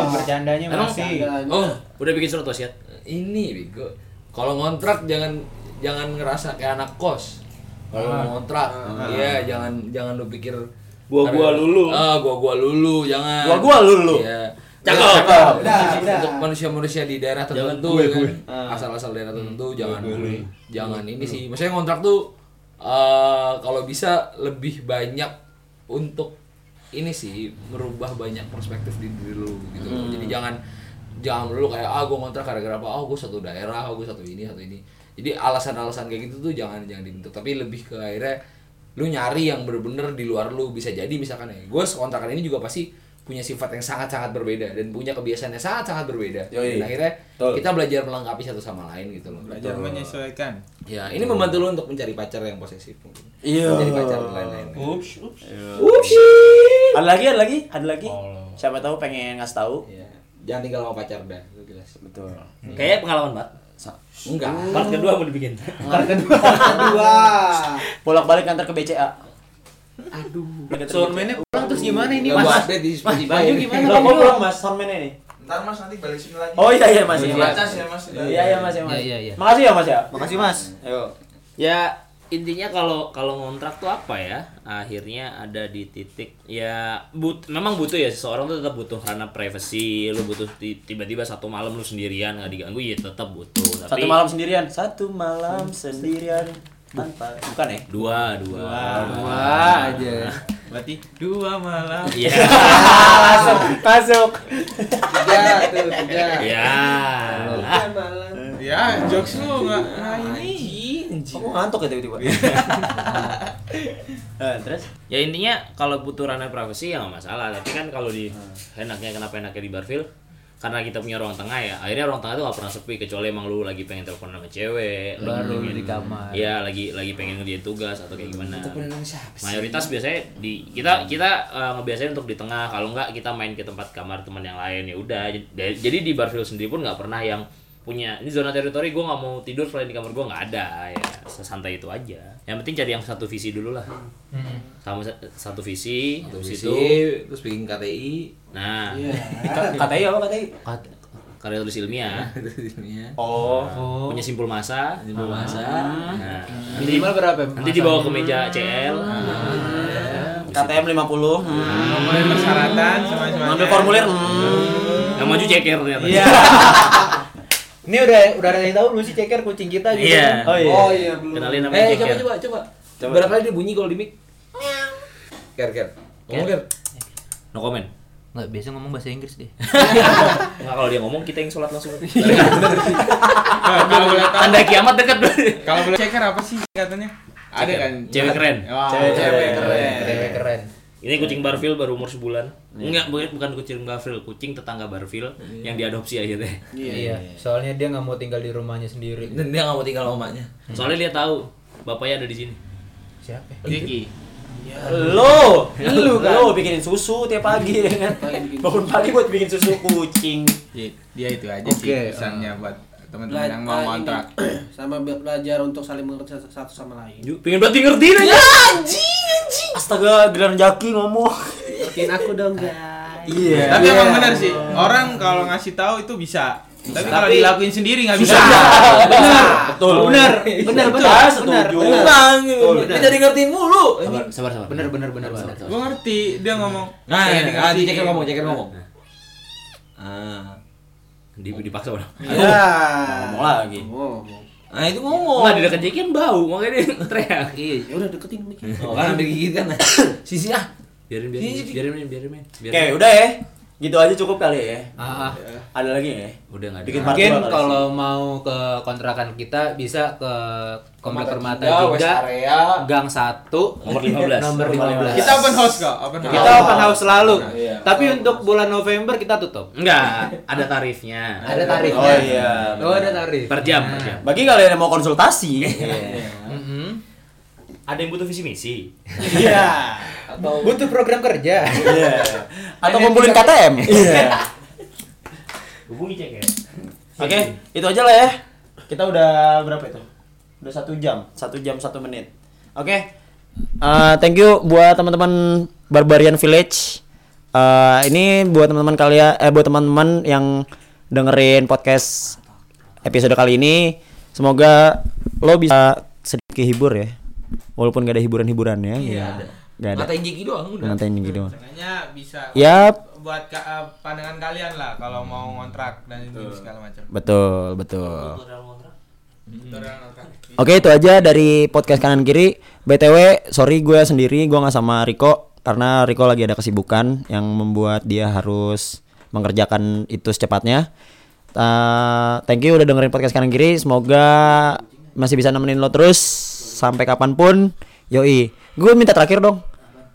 Bercandanya Emang masih. Oh, udah bikin surat wasiat. Ini bego. Kalau ngontrak jangan jangan ngerasa kayak anak kos. Kalau mau ngontrak, iya jangan jangan lu pikir Gua-gua lulu. Ah, gua-gua lulu, jangan. Gua-gua lulu. Iya. Cakep. Untuk manusia-manusia di daerah tertentu gue, ya kan. gue. Asal-asal daerah tertentu jangan jangan ini sih. Maksudnya ngontrak tuh eh kalau bisa lebih banyak untuk ini sih merubah banyak perspektif di diri lu gitu. Loh. Jadi jangan jangan dulu kayak ah gue ngontrak gara-gara apa? Oh gue satu daerah oh gue satu ini satu ini. Jadi alasan-alasan kayak gitu tuh jangan jangan dibentuk. Tapi lebih ke akhirnya lu nyari yang bener-bener di luar lu bisa jadi misalkan ya. Gue kontrakan ini juga pasti punya sifat yang sangat-sangat berbeda dan punya kebiasaan yang sangat-sangat berbeda Yoi. dan akhirnya Betul. kita belajar melengkapi satu sama lain gitu loh Belajar menyesuaikan. ya ini membantu lu untuk mencari pacar yang posesif mungkin Iya. mencari pacar dan lain-lain Ups, ups. Ada lagi, ada lagi, ada lagi. Siapa tahu pengen ngasih tahu. ya jangan tinggal sama pacar dah itu jelas Betul. Kayak pengalaman banget. enggak Part kedua mau dibikin. Dua. Bolak-balik antar ke BCA. Soundman-nya pulang terus gimana ini, Mas? Mas, Spotify Banyu gimana? Lo kok belum Mas soundman ini? Ntar mas nanti balik sini lagi. Oh iya iya Mas. Iya ya mas. iya iya Mas ya Mas. Iya, iya, iya. Makasih ya Mas ya. Makasih Mas. Ayo. Ya intinya kalau kalau ngontrak tuh apa ya? Akhirnya ada di titik ya but memang butuh ya seseorang tuh tetap butuh karena privacy, lu butuh ti- tiba-tiba satu malam lu sendirian nggak diganggu ya tetap butuh. Tapi Satu malam sendirian. Satu malam sendirian tanpa bukan ya? dua dua. Wah, aja. Berarti dua malam. Iya. Masuk, masuk. tiga tuh tiga Ya. Ya, jokes lu nggak nah ini. Kamu ngantuk ya tiba-tiba. Eh, terus? Ya intinya kalau butuh ranah privasi ya nggak masalah. Tapi kan kalau di enaknya kenapa enaknya di Barfil karena kita punya ruang tengah ya akhirnya ruang tengah itu gak pernah sepi kecuali emang lu lagi pengen telepon sama cewek Baru lagi di kamar. Iya lagi lagi pengen ngerjain tugas atau kayak gimana. Mayoritas biasanya di kita kita eh, ngebiasain untuk di tengah kalau nggak kita main ke tempat kamar teman yang lain ya udah. Jadi- jadi di Barfield sendiri pun nggak pernah yang punya ini zona teritori gue nggak mau tidur selain di kamar gue nggak ada ya sesantai itu aja yang penting cari yang satu visi dulu lah sama sa- satu visi Satu visi, itu terus bikin KTI nah Katanya apa katanya? kat- karya tulis ilmiah ini ya Oh. punya simpul masa Simpul masa. nah, nanti, Minimal berapa? nanti dibawa ke meja CL KTM 50. Hmm. Ngomongin persyaratan sama. Ngambil formulir. Hmm. yang maju ceker ternyata Iya. Ini udah udah ada yang tahu belum sih ceker kucing kita gitu. Iya. Oh iya. Oh iya belum. kenalin namanya eh ceker coba coba coba Coba. berapa kali dia bunyi kalau di mic ker ker ngomong ker no comment Enggak biasa ngomong bahasa Inggris deh. Nggak kalau dia ngomong kita yang sholat langsung. Kalau boleh tahu, Tanda kiamat dekat. kalau boleh ceker apa sih katanya? Ada kan? Cewek keren. Wah, Cewek- cewek cewek keren. Cewek keren. Ini kucing Barfil baru umur sebulan. Enggak, bukan bukan kucing Barfil, kucing tetangga Barfil yang diadopsi akhirnya. Iya. Soalnya dia nggak mau tinggal di rumahnya sendiri. dan dia nggak mau tinggal sama emaknya Soalnya dia tahu bapaknya ada di sini. Siapa? Jeki. Lo, lu kan. Lo bikinin susu tiap pagi ya kan. Bangun pagi buat bikin susu kucing. Dia, dia itu aja Oke, sih pesannya buat teman-teman Bela- yang mau eh, kontrak. ini, sama be- belajar untuk saling mengerti satu- sama lain. Pengen berarti ngertiin aja. anjing, anjing. Astaga, giliran Jaki ngomong. Ngertiin aku dong guys. Iya. Tapi emang benar sih, orang kalau ngasih tahu itu bisa. Tapi kalau Tapi- dilakuin sendiri nggak bisa. Benar. Betul. Benar, benar, benar, Ah, benar, benar. Bang, dia jadi ngertiin mulu. Sabar, sabar, sabar. Benar, benar, benar, benar. Gue ngerti, dia ngomong. Nah, "Saya ini, ngerti." ah, ceker ngomong, ceker ngomong. Ah. Di, dipaksa orang. Ya. Ngomong lagi. Ngomong. Nah, itu ngomong. Enggak di dekat Jeki kan bau, makanya dia teriak. Iya, ya udah deketin dikit. Oh, kan ada gigit kan. Sisi ah. Biarin biarin biarin main, biarin main. Oke, Biarin. udah ya. Gitu aja cukup kali ya. Ah, ah. Ada lagi ya? Udah enggak Bikin ada. part Mungkin kalau mau ke kontrakan kita bisa ke Komplek Permata Jogja, Area. Gang 1, Nomor 15. nomor 15. Kita open house kok, open house. Kita open house selalu. Iya. Tapi untuk bulan November kita tutup. Enggak, ada tarifnya. Ada tarifnya. Oh iya. Oh, ada tarif. Per jam, per jam. Bagi kalian yang mau konsultasi. Mhm. Ada yang butuh visi misi. Iya. Butuh program kerja. Iya. Atau ngumpulin KTM. Iya. Hubungi cek ya. Oke, itu aja lah ya. Kita udah berapa itu? Udah satu jam, satu jam satu menit. Oke, Eh, thank you buat teman-teman Barbarian Village. Eh, ini buat teman-teman kalian, eh buat teman-teman yang dengerin podcast episode kali ini. Semoga lo bisa sedikit kehibur ya, walaupun gak ada hiburan-hiburannya. Iya. Gak ada. Ngatain Jeki doang udah. Ngatain gitu. Setengahnya bisa Yap. buat ka- eh, pandangan kalian lah kalau mau ngontrak dan ini segala macam. Betul, betul. Ngontrak. Oke itu aja dari podcast kanan kiri. btw sorry gue sendiri gue nggak sama Riko karena Riko lagi ada kesibukan yang membuat dia harus mengerjakan itu secepatnya. Uh, thank you udah dengerin podcast kanan kiri. Semoga masih bisa nemenin lo terus sampai kapan pun. Yoi, gue minta terakhir dong.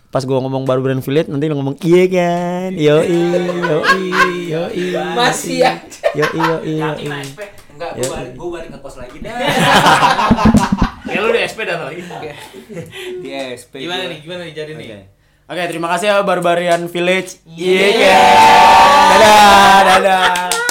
Pas gue ngomong baru brand affiliate nanti lo ngomong iya kan. Yoi, yoi, yoi. Masih ya. Yoi, yoi, yoi. Enggak, gua balik, gua balik ngekos lagi dah. Ya lu di SP datang lagi. Di SP. Gimana nih? Gimana nih jadi nih? Oke. Oke, terima kasih ya Barbarian Village. Iya kan. Dadah, dadah.